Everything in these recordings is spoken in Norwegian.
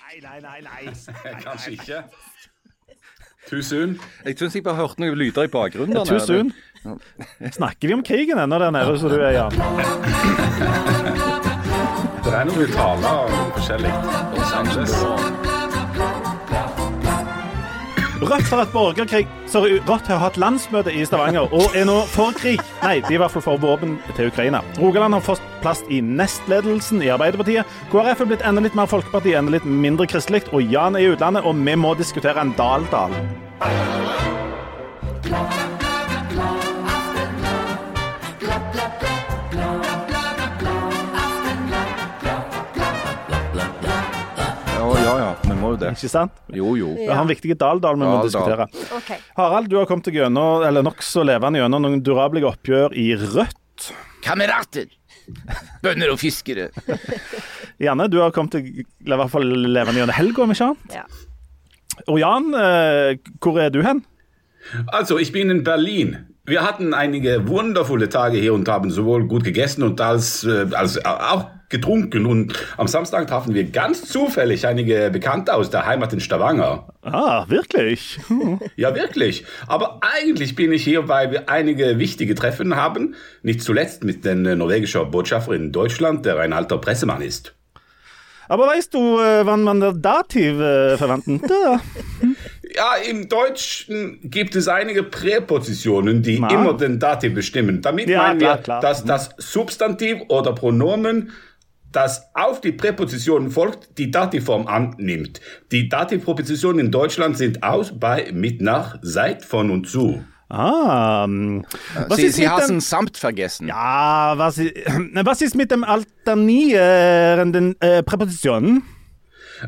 Nei, nei, nei. nei. Kanskje ikke. Too soon. Jeg syns jeg bare hørte noen lyder i bakgrunnen. der Too soon. Snakker vi om krigen ennå der nede som du er, Jan? Det er noen taler noe forskjellig. Rødt har hatt borgerkrig Sorry, Rødt har hatt landsmøte i Stavanger og er nå for krig. Nei, de er i hvert fall for våpen til Ukraina. Rogaland har fått plass i nestledelsen i Arbeiderpartiet. KrF er blitt enda litt mer folkeparti, enda litt mindre kristelig. Og Jan er i utlandet, og vi må diskutere en Dal-Dal. Det. Ikke sant? Jo, jo. Det er en viktig Dal-Dal vi må diskutere. OK. Harald, du har kommet deg gjennom, eller nokså levende gjennom noen durable oppgjør i Rødt. Kamerater! Bønder og fiskere. Janne, du har kommet deg i hvert fall levende gjennom helga, om ikke annet. Ja. Og Jan, eh, hvor er du hen? Also, ich bin in Berlin. Wir hatten einige wundervolle Tage hier und haben sowohl gut gegessen und als, äh, als auch getrunken. Und am Samstag trafen wir ganz zufällig einige Bekannte aus der Heimat in Stavanger. Ah, wirklich? Hm. Ja, wirklich. Aber eigentlich bin ich hier, weil wir einige wichtige Treffen haben. Nicht zuletzt mit der norwegischen Botschafterin in Deutschland, der ein alter Pressemann ist. Aber weißt du, äh, wann man das Dativ äh, verwenden? Da. Ja, im Deutschen gibt es einige Präpositionen, die Na? immer den Dativ bestimmen. Damit Ja, meinen wir, dass das Substantiv oder Pronomen, das auf die Präposition folgt, die Dativform annimmt. Die Dativpräpositionen in Deutschland sind aus, bei, mit, nach, seit, von und zu. Ah, ähm, was Sie, ist Sie mit har dem... samt vergessen. Ja, was, was ist mit dem alternierenden äh, Präpositionen?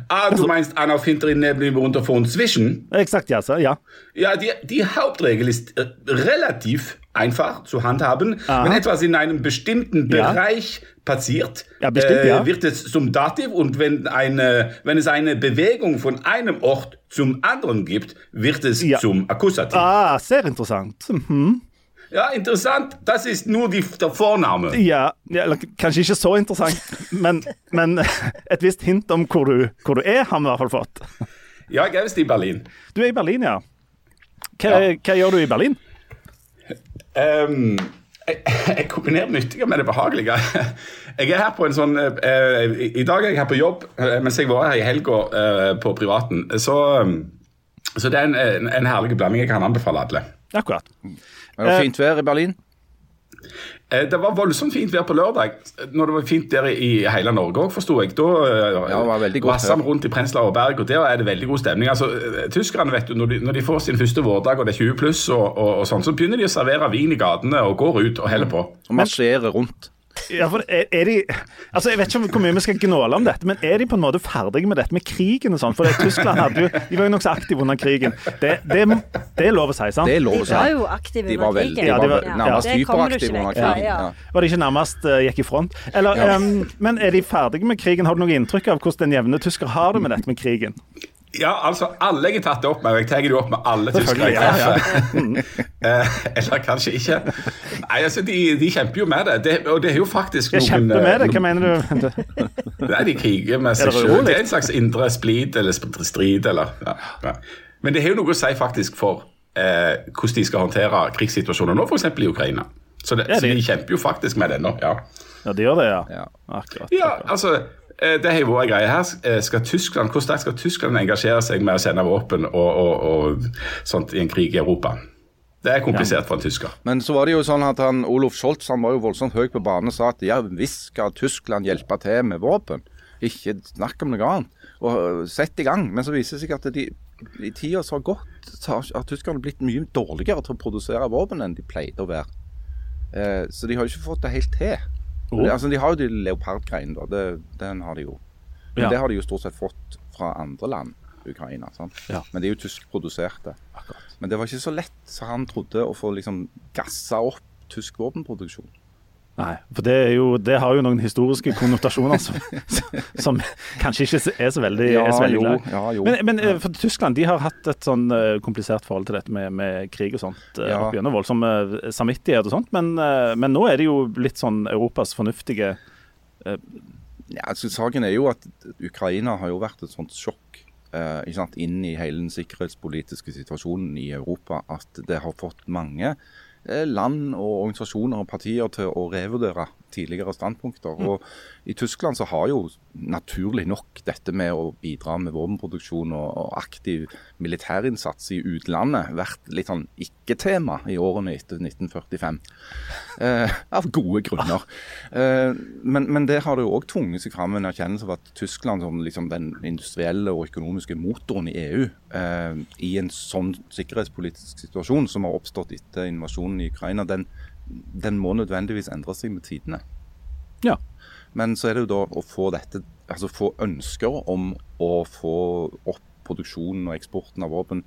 Ah, du meinst an, auf, hinter, neben, über, unter, vor und zwischen? Exakt, ja, so, ja. Ja, die, die Hauptregel ist äh, relativ einfach zu handhaben. Aha. Wenn etwas in einem bestimmten Ja. Bereich passiert, Ja, bestimmt, äh, ja. wird es zum Dativ und wenn, eine, wenn es eine Bewegung von einem Ort zum anderen gibt, wird es zum Akkusativ. Ah, sehr interessant. Mhm. Ja, interessant. Das ist nur die, der Vorname. Ja, ja, kanskje ikke så interessant, men, men et visst hint om hvor du, hvor du er, har vi i hvert fall fått. Ja, jeg er i Berlin. Du er i Berlin, ja. Hva, hva gjør du i Berlin? Ehm, jeg, jeg kombinerer det nyttige med det behagelige. Jeg er her på en sånn eh, i, dag er jeg her på jobb, eh, mens jeg var her i helga eh, på privaten. Så, eh, så det er en, en, en herlig blanding jeg kan anbefale alle. Akkurat. Er det fint vær i Berlin? Eh, Det var voldsomt fint vær på lørdag, når det var fint der i hele Norge òg, forsto jeg. Da eh, Ja, vasset vi rundt i Prenzlauer Berg, og der er det veldig god stemning. Altså, eh, Tyskerne, vet du, når de, når de får sin første vårdag og det er 20 pluss, og, og, og sånn, så begynner de å servere vin i gatene og går ut og heller på. Og marsjerer rundt. Ja, for er, er de Altså, Jeg vet ikke hvor mye vi skal gnåle om dette, men er de på en måte ferdige med dette med krigen og sånn? For det, Tyskland hadde jo, de var jo nokså aktive under krigen. Det, det, det er lov å si, sant? Det er lov De å si. var jo aktive under krigen. de Ja, var de var- vel- nærmest ikke hyperaktive under krigen. ja. Ja. Var det ikke nærmest uh, gikk i front? Eller, Ja. em, men er de ferdige med krigen? Har du noe inntrykk av hvordan den jevne tysker har det med dette med krigen? Ja, altså, alle jeg har tatt det opp med, og jeg tar det opp med alle tyskere jeg Selvfølgelig, ja, treffer. Eh, Eller kanskje ikke. Nei, altså, de, de kjemper jo med det. det. Og det er jo faktisk Jeg kjemper eh, med det, hva mener du? Nei, de kriger med seg sjøl. Det er en slags indre splid eller strid, eller ja, ja. Men det har jo noe å si faktisk for eh, hvordan de skal håndtere krigssituasjoner nå, f.eks. i Ukraina. Så, det, Ja, så de- de kjemper jo faktisk med det nå. Ja, Ja, de gjør det, ja. Ja. Akkurat. ja altså eh, det har vært greie her. Eh, Skal Tyskland, Hvor sterkt skal Tyskland engasjere seg med å sende våpen og, og, og sånt i en krig i Europa? Det er komplisert for en tysker. Men så var det jo sånn at han, Olof Scholz han var jo voldsomt høy på banen og sa at ja visst skal Tyskland hjelpe til med våpen. Ikke snakk om noe annet. Og øh, sett i gang. Men så viser det seg at de, i tida som har gått, så har tyskerne blitt mye dårligere til å produsere våpen enn de pleide å være. Eh, så de har ikke fått det helt til. Oh. Altså, de har jo de leopardgreiene, da. Det, den har de jo. Men Ja. det har de jo stort sett fått fra andre land. Ukraina. Sant? Ja. Men de er jo tyskproduserte. Men det var ikke så lett som han trodde å få liksom gassa opp tysk våpenproduksjon. Nei, for det, jo, det har jo noen historiske konnotasjoner som, som kanskje ikke er så veldig, Ja, så veldig jo, ja, jo. Men, men eh, for Tyskland de har hatt et sånn eh, komplisert forhold til dette med, med krig og sånt. eh, Ja. gjennom Voldsom samvittighet og sånt. Men, men nå er det jo litt sånn Europas fornuftige eh, Ja, altså Saken er jo at Ukraina har jo vært et sånt sjokk eh, ikke sant, inn i hele den sikkerhetspolitiske situasjonen i Europa at det har fått mange land og organisasjoner og partier til å revurdere tidligere standpunkter. Mm. Og I Tyskland så har jo naturlig nok dette med å bidra med våpenproduksjon og, og aktiv militærinnsats i utlandet vært litt sånn ikke-tema i årene etter 1945. Eh, av gode grunner. Eh, men, men det har det jo òg tvunget seg fram en erkjennelse av at Tyskland som liksom den industrielle og økonomiske motoren i EU, eh, i en sånn sikkerhetspolitisk situasjon som har oppstått etter invasjonen i Ukraina, den, den må nødvendigvis endre seg med tidene. Ja. Men så er det jo da å få dette, altså få ønsker om å få opp produksjonen og eksporten av våpen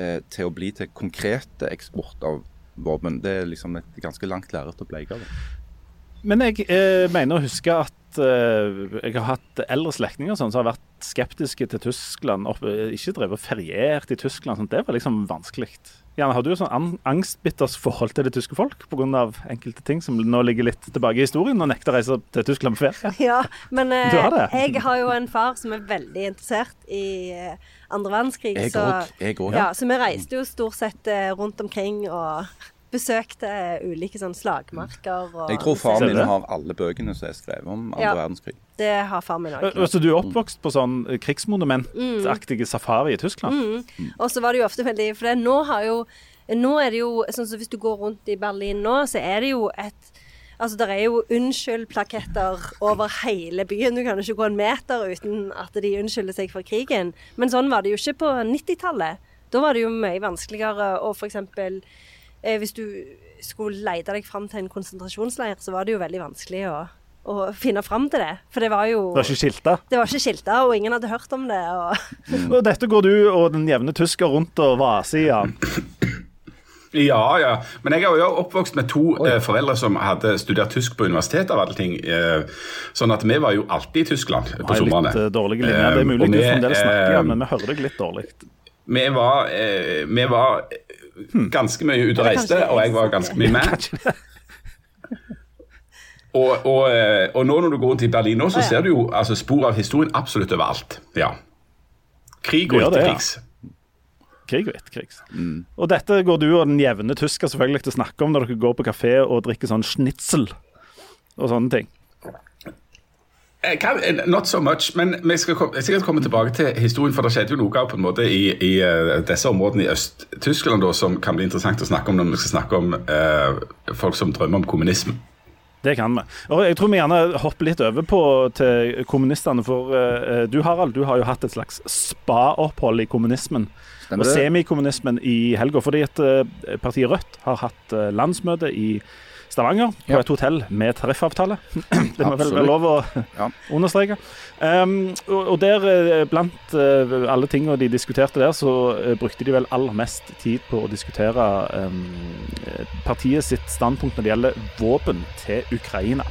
eh, til å bli til konkrete eksport av våpen. Det er liksom et ganske langt lerret å bleike. av. Men jeg eh, mener å huske at eh, jeg har hatt eldre slektninger sånn, som har vært skeptiske til Tyskland. Eh, ikke drevet og feriert i Tyskland. Sånn. Det var liksom vanskelig. Jan, har du et sånn an angstbitters forhold til det tyske folk pga. enkelte ting som nå ligger litt tilbake i historien, og nekter å reise til Tyskland på ferie? Ja, men eh, har jeg har jo en far som er veldig interessert i eh, andre verdenskrig. Jeg så, også, Jeg også, ja, så vi reiste jo stort sett eh, rundt omkring og besøkte ulike sånn slagmarker. Og, Jeg tror faren min har alle bøkene som er skrevet om andre Ja. verdenskrig. Det har far min òg. Så du er oppvokst på sånn eh, krigsmonumentaktige safari i Tyskland? Og så var det jo ofte veldig For det, nå har jo Nå er det jo sånn som Hvis du går rundt i Berlin nå, så er det jo et Altså, Det er jo unnskyld-plaketter over hele byen. Du kan ikke gå en meter uten at de unnskylder seg for krigen. Men sånn var det jo ikke på 90-tallet. Da var det jo mye vanskeligere å f.eks. Eh, hvis du skulle lete deg fram til en konsentrasjonsleir, så var det jo veldig vanskelig å, å finne fram til det. For det var jo Det var ikke skilta? det var ikke skilta, og ingen hadde hørt om det. Og Og dette går du og den jevne tysker rundt og vaser i. Jan. Ja, ja. Men jeg er jo oppvokst med to eh, foreldre som hadde studert tysk på universitetet. av alle ting. Eh, sånn at vi var jo alltid i Tyskland på somrene. litt eh, dårlige linjer. Det er Eh, mulig og du fremdeles snakker, eh, men vi hører deg litt dårlig. Vi var, eh, vi var eh, ganske mye ute og reiste, og jeg var ganske mye med. Og, og, eh, og nå når du går rundt i Berlin nå, så ser du jo altså, spor av historien absolutt overalt. Ja. Krig og det, ja. etterkrigs. Krig og etterkrigs. Og dette går du og den jevne tysker selvfølgelig til å snakke om når dere går på kafé og drikker sånn schnitzel og sånne ting. Eh, Kan, eh, not so much, men vi skal kom, sikkert komme tilbake til historien, for det skjedde jo noe på en måte i, i disse områdene i Øst-Tyskland som kan bli interessant å snakke om når vi skal snakke om eh, folk som drømmer om kommunisme. Det kan vi. Og jeg tror vi gjerne hopper litt over på til kommunistene. For uh, du Harald, du har jo hatt et slags spa-opphold i kommunismen. Stemmer og semikommunismen i helga. Fordi at uh, partiet Rødt har hatt uh, landsmøte i Stavanger, på Ja. et hotell med tariffavtale. det må vel være lov å Ja. understreke. Um, og, der, eh, blant eh, alle tingene de diskuterte der, så eh, brukte de vel aller mest tid på å diskutere um, partiet sitt standpunkt når det gjelder våpen til Ukraina.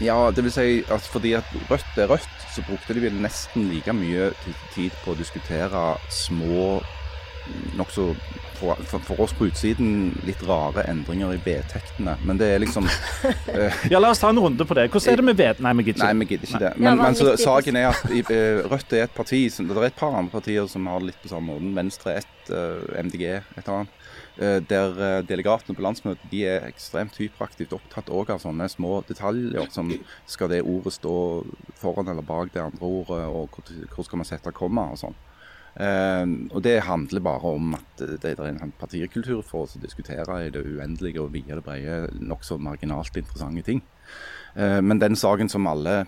Ja, det vil si at fordi at Rødt er Rødt, så brukte de vel nesten like mye tid på å diskutere små, nokså for, for, for oss på utsiden litt rare endringer i vedtektene. Men det er liksom Ja, La oss ta en runde på det. Hvordan er det med ved... Nei, vi gidder Nei, vi gidder ikke det. Ja, Men, men så, saken er at i, eh, Rødt er et parti som, Det er et par andre partier som har det litt på samme måten. Venstre ett, uh, MDG et annet. Uh, Der eh, delegatene på landsmøtet de er ekstremt hyperaktivt opptatt også av sånne små detaljer som skal det ordet stå foran eller bak det andre ordet, og hvor, hvor skal man sette komma og sånn. Eh, og Det handler bare om at det, er en sånn partikultur for oss å diskutere i det uendelige og vide det brede nokså marginalt interessante ting. Eh, men den saken som alle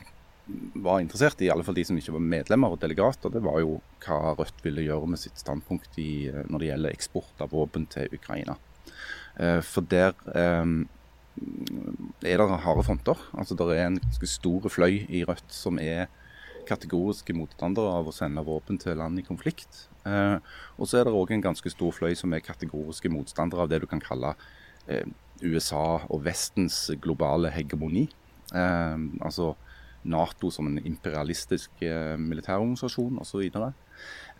var interessert i, i alle fall de som ikke var medlemmer og delegater, det var jo hva Rødt ville gjøre med sitt standpunkt i, eh, når det gjelder eksport av våpen til Ukraina. Eh, For der eh, er det harde fronter. Altså Det er en ganske stor fløy i Rødt som er kategoriske motstandere av å sende våpen til land i konflikt. Eh, og så er det òg en ganske stor fløy som er kategoriske motstandere av det du kan kalle eh, USA og Vestens globale hegemoni. Eh, altså Nato som en imperialistisk eh, militærorganisasjon osv. Så,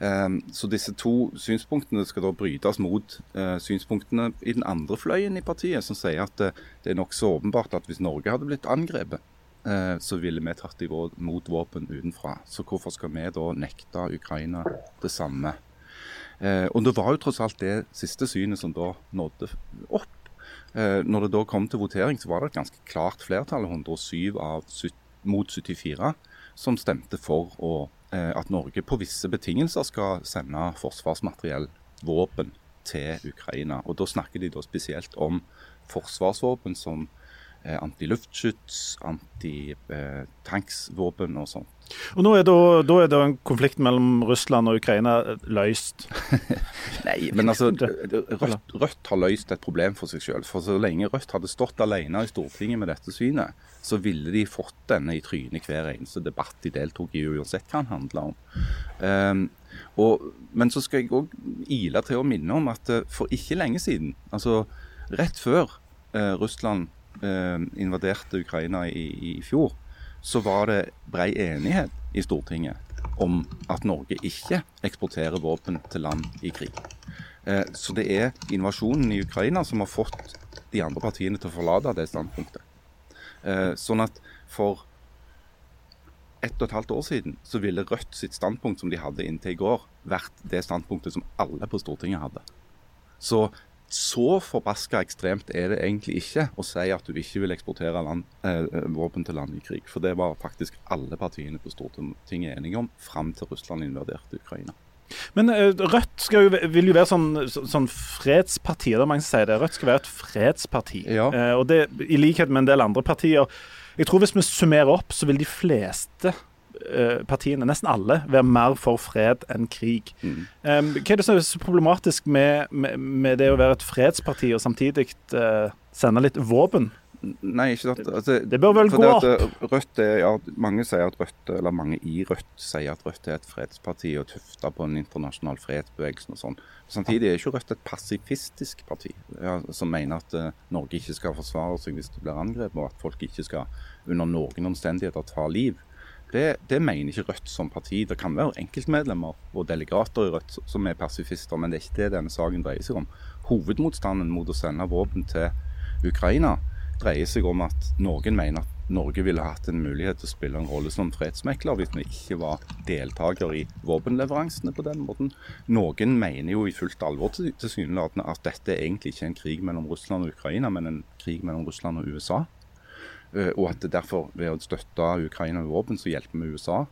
eh, så disse to synspunktene skal da brytes mot eh, synspunktene i den andre fløyen i partiet, som sier at eh, det er nokså åpenbart at hvis Norge hadde blitt angrepet så ville vi tatt imot våpen utenfra. Så hvorfor skal vi da nekte Ukraina det samme? Eh, og det var jo tross alt det siste synet som da nådde opp. Eh, når det da kom til votering, så var det et ganske klart flertall, 107 av, mot 74, som stemte for å, eh, at Norge på visse betingelser skal sende forsvarsmateriell, våpen, til Ukraina. Og Da snakker de da spesielt om forsvarsvåpen som eh, antiluftskyts, antitanksvåpen og sånt. Og nå er da, da er da en konflikt mellom Russland og Ukraina løst? Nei, men altså Rødt, Rødt, har løst et problem for seg selv. For så lenge Rødt hadde stått alene i Stortinget med dette synet, så ville de fått denne i trynet hver eneste debatt de deltok i, uansett hva den handla om. Um, og, men så skal jeg òg ile til å minne om at for ikke lenge siden, altså rett før uh, Russland invaderte Ukraina i, i fjor, så var det brei enighet i Stortinget om at Norge ikke eksporterer våpen til land i krig. Eh, så det er invasjonen i Ukraina som har fått de andre partiene til å forlate det standpunktet. Eh, sånn at for ett og et halvt år siden så ville Rødt sitt standpunkt som de hadde inntil i går, vært det standpunktet som alle på Stortinget hadde. Så så forbaska ekstremt er det egentlig ikke å si at du ikke vil eksportere land, eh, våpen til land i krig. For det var faktisk alle partiene på Stortinget enige om fram til Russland invaderte Ukraina. Men uh, Rødt jo, vil jo være sånn, sånn fredsparti. Det er mange som sier det. Rødt skal være et fredsparti. Ja. Eh, og det, I likhet med en del andre partier. Jeg tror Hvis vi summerer opp, så vil de fleste Eh, partiene, nesten alle, være mer for fred enn krig. Mm. Um, hva er det som er så problematisk med, med, med, det å være et fredsparti og samtidig uh, sende litt våpen? Nei, ikke sant. Altså, det bør vel gå opp? Eh, Rødt er, ja, mange sier at Rødt, eller mange i Rødt sier at Rødt er et fredsparti og tufta på en internasjonal fredsbevegelse og sånn. Samtidig er ikke Rødt et pasifistisk parti ja, som mener at uh, Norge ikke skal forsvare seg hvis det blir angrep, og at folk ikke skal under noen omstendigheter ta liv. Det, det, mener ikke Rødt som parti. Det kan være enkeltmedlemmer og delegater i Rødt som er pasifister, men det er ikke det denne saken dreier seg om. Hovedmotstanden mot å sende våpen til Ukraina dreier seg om at noen mener at Norge ville hatt en mulighet til å spille en rolle som fredsmekler hvis vi ikke var deltaker i våpenleveransene på den måten. Noen mener jo i fullt alvor tilsynelatende at dette egentlig ikke er en krig mellom Russland og Ukraina, men en krig mellom Russland og USA. Eh, og at derfor ved å støtte Ukraina med våpen, så hjelper vi USA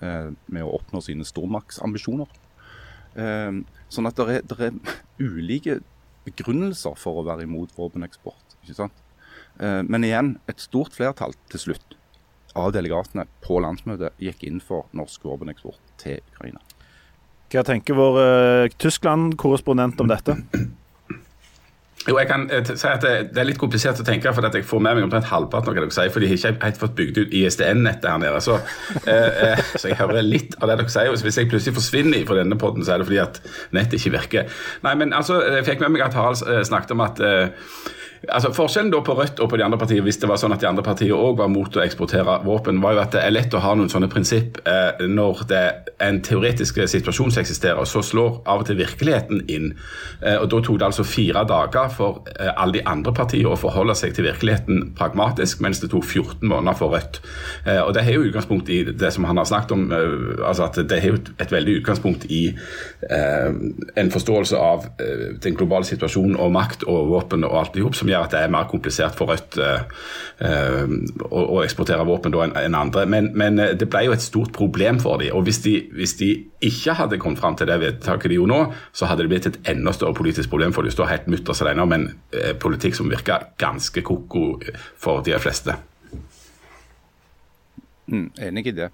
eh, med å oppnå sine stormaktsambisjoner. Eh, sånn at det er, det er, ulike begrunnelser for å være imot våpeneksport. ikke sant? Men igjen, et stort flertall til slutt av delegatene på landsmøtet gikk inn for norsk våpeneksport til Ukraina. Hva tenker vår Tyskland-korrespondent om dette? Jo, jeg kan uh, si at det, det, er litt komplisert å tenke, for at jeg får med meg omtrent halvparten av hva dere sier, for de har ikke helt fått bygd ut ISDN-nettet her nede. Så, eh, uh, så, jeg hører litt av det dere sier. Hvis jeg plutselig forsvinner fra denne poden, så er det fordi at nettet ikke virker. Nei, men altså, Jeg fikk med meg at Harald snakket om at Altså, Forskjellen da på Rødt og på de andre partiene, hvis det var sånn at de andre partiene òg var mot å eksportere våpen, var jo at det er lett å ha noen sånne prinsipp eh, når det er en teoretisk situasjon som eksisterer. Så slår av og til virkeligheten inn. Eh, og Da tok det altså fire dager for eh, alle de andre partiene å forholde seg til virkeligheten pragmatisk, mens det tok 14 måneder for Rødt. Eh, og Det har jo utgangspunkt i det som han har snakket om, eh, altså at det har jo et veldig utgangspunkt i eh, en forståelse av den globale situasjonen og makt og våpen og alt i hop, som gjør at det er mer komplisert for Rødt uh, å, å, eksportere våpen enn en andre. Men, men, eh, det ble jo et stort problem for dem. Og hvis de, hvis de ikke hadde kommet fram til det vedtaket de gjorde nå, så hadde det blitt et enda større politisk problem, for de står helt mutters alene om en politikk som virker ganske ko-ko for de fleste. Mm, enig i det.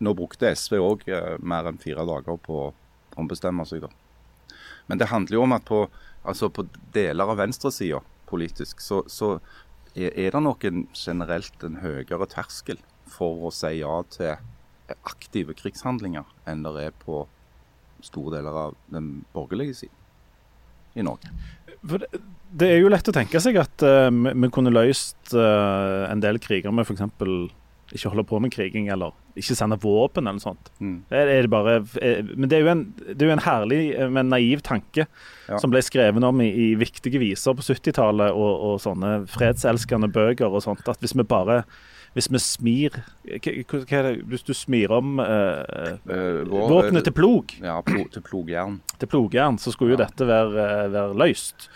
Nå brukte SV òg mer enn fire dager på å ombestemme seg. da. Men det handler jo om at på, altså på deler av venstresida politisk, så, så er det nok en, generelt en høyere terskel for å si ja til aktive krigshandlinger enn det er på store deler av den borgerlige siden i Norge. Det, det, er jo lett å tenke seg at uh, vi, kunne løst uh, en del kriger med f.eks ikke holde på med kriging eller ikke sende våpen eller noe sånt. Mm. Det er, det bare, er, men det er, jo en, det er jo en herlig, men naiv tanke ja. som ble skrevet om i, i viktige viser på 70-tallet og, og, sånne fredselskende bøker og sånt. At hvis vi bare hvis vi smir hva, hva hva er det? Hvis du smir om eh, Eh, våpenet til plog, Ja, plo, til plogjern. til plogjern, så skulle jo dette være, eh, være løst.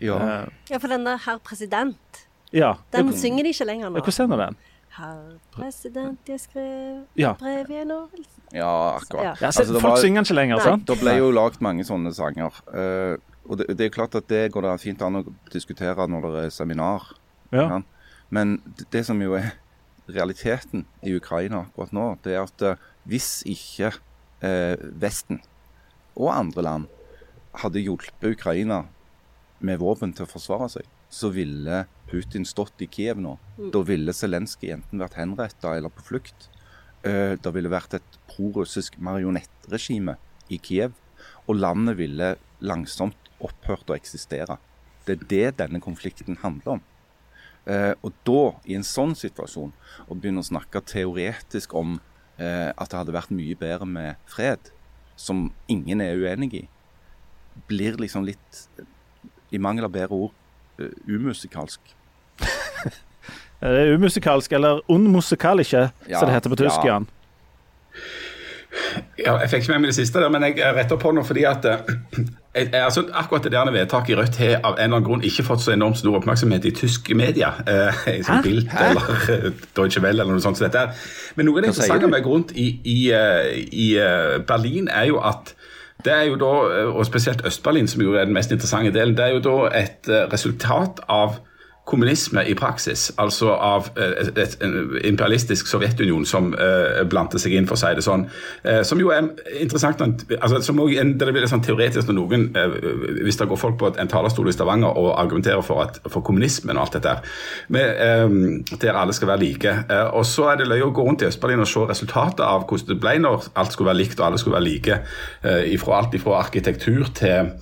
Ja. Eh, Ja, for den der herr president, ja. den synger de ikke lenger nå. Hvordan er den? Herr president, jeg skrev Ja. brev i en ja, akkurat. Ja. Ja, se, Altså, det folk var- synger den ikke lenger, Nei. sant? Det ble jo lagd mange sånne sanger. Uh, og det, det er klart at det går det fint an å diskutere når det er seminar. Ja. Ja. Men det, det som jo er realiteten i Ukraina akkurat nå, det er at eh, hvis ikke uh, Vesten og andre land hadde hjulpet Ukraina med våpen til å forsvare seg, så ville Putin stått i Kiev nå. Da ville Zelenskyj enten vært henretta eller på flukt. Eh, det ville vært et prorussisk marionettregime i Kiev. Og landet ville langsomt opphørt å eksistere. Det er det denne konflikten handler om. Eh, og da, i en sånn situasjon, å begynne å snakke teoretisk om eh, at det hadde vært mye bedre med fred, som ingen er uenig i, blir liksom litt, i mangel av bedre ord, eh, umusikalsk. Er det umusikalsk, eller unmusikalische, Ja, som det heter på tysk, ja. Jan? Ja, jeg fikk ikke med meg det siste, der, men jeg retter på noe fordi at eh, jeg, jeg, altså, akkurat det der vedtaket i Rødt har av en eller annen grunn ikke fått så enormt stor oppmerksomhet i tyske media. Eh, som Bild eller eh, Deutsche Welle eller noe sånt som dette. Men noe av det interessante med rundt i, i, i Berlin er jo at det er jo da, eh, og spesielt Øst-Berlin, som jo er den mest interessante delen, det er jo da et eh, resultat av kommunisme i praksis, altså av eh, en imperialistisk Sovjetunion som uh, blandet seg inn, for å si det sånn. Uh, som jo er interessant, altså, som også, det blir sånn teoretisk når noen, uh, hvis det går folk på en talerstol i Stavanger og argumenterer for, at, for kommunismen og alt dette eh, der alle skal være like. Og så er det løye å gå rundt i Øst-Berlin og se resultatet av hvordan det ble når alt skulle være likt og alle skulle være like, ifra alt ifra arkitektur til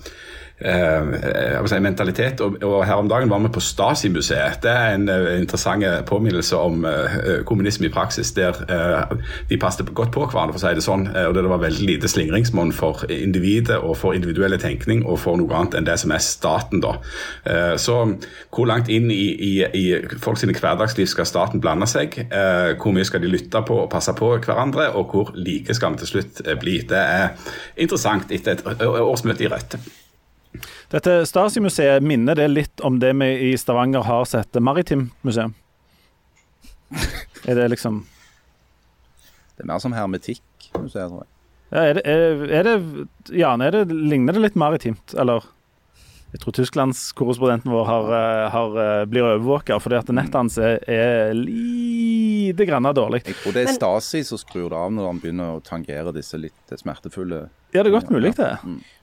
eh, si mentalitet. Og, og her om dagen var vi på Stasi-museet. Det er en eh, interessant påminnelse om eh, kommunisme i praksis, der eh, de passet godt på hverandre, for å si det sånn. eh, og det var veldig lite slingringsmonn for individet og for individuelle tenkning og for noe annet enn det som er staten, da. Eh, så hvor langt inn i, i, i folk sine hverdagsliv skal staten blande seg? Eh, hvor mye skal de lytte på og passe på hverandre? Og hvor like skal vi til slutt eh, bli? Det er interessant etter et årsmøte i Rødt. Dette Stasi-museet minner det litt om det vi i Stavanger har sett Maritimt museum. Er det liksom Det er mer som hermetikk, museet, tror jeg. ja, er, det, er, er det Jan, er det, ligner det litt maritimt, eller? Jeg tror tysklandskorrespondenten vår har, eh, har, eh, blir overvåka fordi at nettet hans er, er lite grann dårlig. Jeg tror det er Stasi som skrur det av når han begynner å tangere disse litt smertefulle Ja, det er godt mulig, det.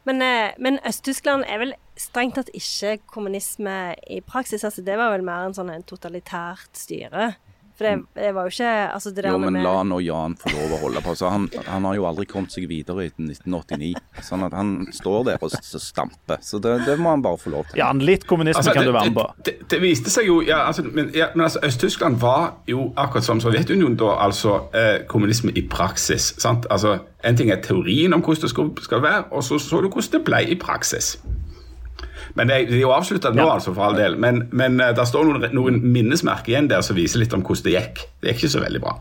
Men, eh, men Øst-Tyskland er vel strengt tatt ikke kommunisme i praksis. Altså, det var vel mer en sånn en totalitært styre. For det, det var jo ikke altså det der Jo, men med- la nå Jan få lov å holde på. Så han, han har jo aldri kommet seg videre etter 1989. Sånn at han står der og stamper. Så det, det må han bare få lov til. Jan, litt kommunisme Altså, kan det, du være med på. Det, det, det viste seg jo ja, altså, men, ja, men altså, Øst-Tyskland var jo akkurat som Sovjetunionen da, altså eh, kommunisme i praksis. sant? Altså, En ting er teorien om hvordan det skal, skal være, og så så du hvordan det ble i praksis. Men det, er- det er jo avslutta nå, Ja. altså, for all del. Men, men eh, det står noen, noen minnesmerker igjen der som viser litt om hvordan det gikk. Det gikk ikke så veldig bra.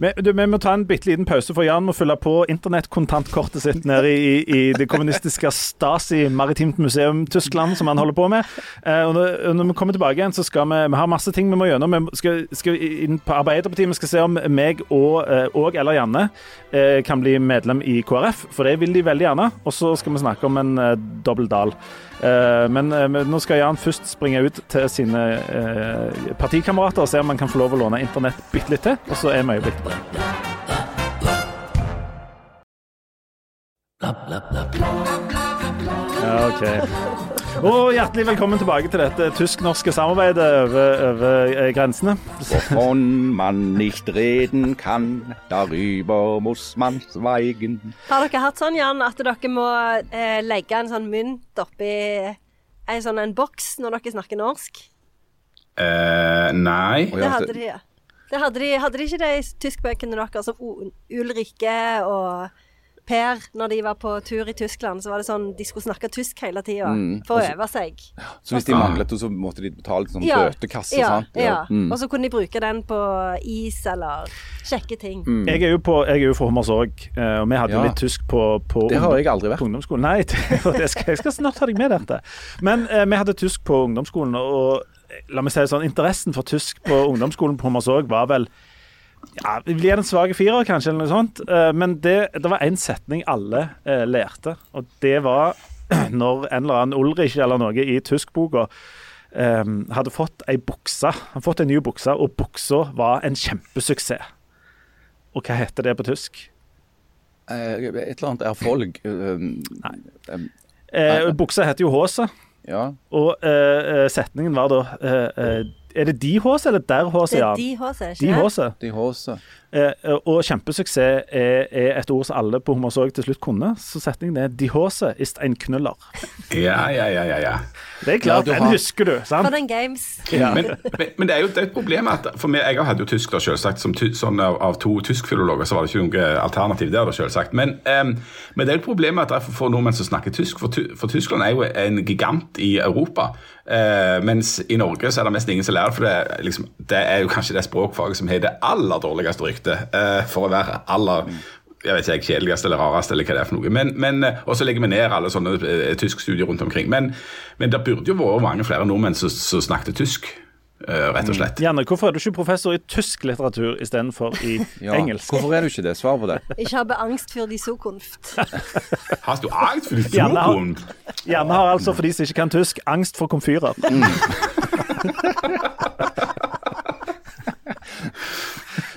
Vi, du, vi må ta en bitte liten pause, for Jan må fylle på internettkontantkortet sitt nede i, i det kommunistiske Stasi Maritimt Museum Tyskland, som han holder på med. Eh, og når, vi kommer tilbake igjen, så skal vi Vi har masse ting vi må gjennom. Vi skal, skal inn på Arbeiderpartiet. Vi skal se om meg og, eh, og eller Janne eh, kan bli medlem i KrF, for det vil de veldig gjerne. Og så skal vi snakke om en eh, dobbel dal. Men men nå skal Jan først springe ut til sine eh, partikamerater og se om han kan få lov å låne internett bitte litt til, og så er vi øyeblikk. Ja, OK. Og hjertelig velkommen tilbake til dette tysk-norske samarbeidet over, over eh, grensene. Wovon man nicht reden kann, darüber muss man schweigen. Har dere hatt sånn, Jan, at dere må eh, legge en sånn mynt oppi en sånn en boks når dere snakker norsk? Eh, nei. Det hadde de, ja. Det hadde de, hadde de ikke det i tyskbøkene deres, som Ulrikke og Per, når de var på tur i Tyskland, så var det sånn de skulle snakke tysk hele tida Mm. for å øve seg. Så hvis de manglet, så måtte de betale sånn bøtekasse, ja, sant? Ja. Mm. Og så kunne de bruke den på is eller kjekke ting. Mm. Jeg er jo, på, jeg er jo fra Hommersåk, eh, og vi hadde jo Ja. litt tysk på, på, Det har jeg aldri vært. på ungdomsskolen. Nei, det, jeg, skal, jeg skal snart ha deg med dette. Men eh, vi hadde tysk på ungdomsskolen, og la meg si det sånn, interessen for tysk på ungdomsskolen på Hommersåk var vel ja, Vi blir en svak firer, kanskje, eller noe sånt. Eh, men det, det var én setning alle eh, lærte, og det var når en eller annen Ulrich eller noe i tyskboka eh, hadde fått ei bukse. Han fått en ny bukse, og buksa var en kjempesuksess. Og hva heter det på tysk? Eh, Et eller annet erfolg. folk eh, Eh, buksa heter jo Håse, Ja. og eh, eh, setningen var da uh, eh, Er det de Håse eller der Håse, Det er de håse, ikke De det? De håse. Eh, eh, og kjempesuksess er, er et ord som alle på Hummersåk til slutt kunne. Så setningen er 'De Håse ist ein knuller'. Ja, ja, ja, ja, ja. Det er klart, Ja, den har- husker du, For den games. Ja. Men, men, men det er jo det er et problem at For meg, Jeg hadde jo tysk, da, selvsagt. Som ty, sånn av, av to tyskfilologer så var det ikke noe alternativ der, da, selvsagt. Men, um, men det er jo et problem at det er for nordmenn som snakker tysk. For, for Tyskland er jo en gigant i Europa. Uh, mens i Norge så er det mest ingen som lærer. For det, er liksom, det er jo kanskje det språkfaget som har det aller dårligste ryktet eh, for å være aller jeg vet ikke, kjedeligste eller rareste, eller hva det er for noe. Men, men, eh, og så legger vi ned alle sånne eh, tyskstudier rundt omkring. Men, men det burde jo vært mange flere nordmenn som, som snakket tysk, Uh, rett og slett. Janne, hvorfor er du ikke professor i tysk litteratur istedenfor i Ja. engelsk? Hvorfor er du ikke det? Svar på det. Ich habe Angst for de Zukunft. har du angst for de Janne har- Zukunft? Janne har altså, for de som ikke kan tysk, angst for komfyrer.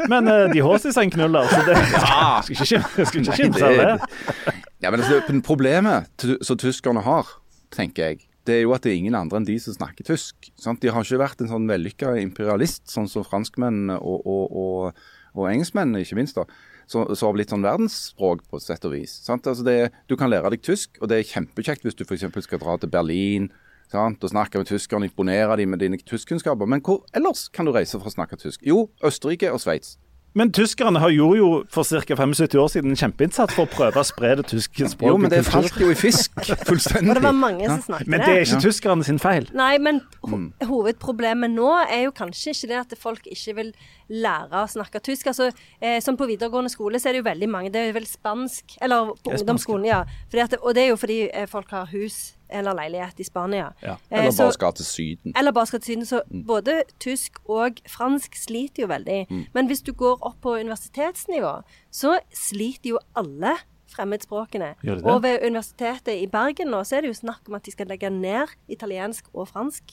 Men uh, de seg en knuller, så det skal ikke, skal ikke kimse av det. Ja, men altså, Problemet som tyskerne har, tenker jeg, det er jo at det er ingen andre enn de som snakker tysk. Sant? De har ikke vært en sånn vellykka imperialist, sånn som franskmennene og, og, og, og engelskmennene, ikke minst. da, som som har blitt sånn verdensspråk på et sett og vis. Sant? Altså det, du kan lære deg tysk, og det er kjempekjekt hvis du f.eks. skal dra til Berlin sant? og snakke med tyskerne, imponere dem med dine tyskkunnskaper. Men hvor ellers kan du reise for å snakke tysk? Jo, Østerrike og Sveits. Men tyskerne har gjorde jo for ca. 75 år siden en kjempeinnsats for å prøve å spre det tyske språket. Jo, men det falt jo i fisk fullstendig. Det var mange som snakket det. Men det er ikke tyskerne sin feil. Nei, men ho hovedproblemet nå er jo kanskje ikke det at folk ikke vil lære å snakke tysk. Altså, eh, Som på videregående skole så er det jo veldig mange Det er vel spansk Eller på Det ungdomsskolen, ja. Fordi at, og det er jo fordi eh, folk har hus eller leilighet i Spania. Ja. Eh, Eller så- bare skal til Syden. eller bare skal til Syden. Så både tysk og fransk sliter jo veldig. Men hvis du går opp på universitetsnivå, så sliter jo alle fremmedspråkene. De? Og ved Universitetet i Bergen nå, så er det jo snakk om at de skal legge ned italiensk og fransk.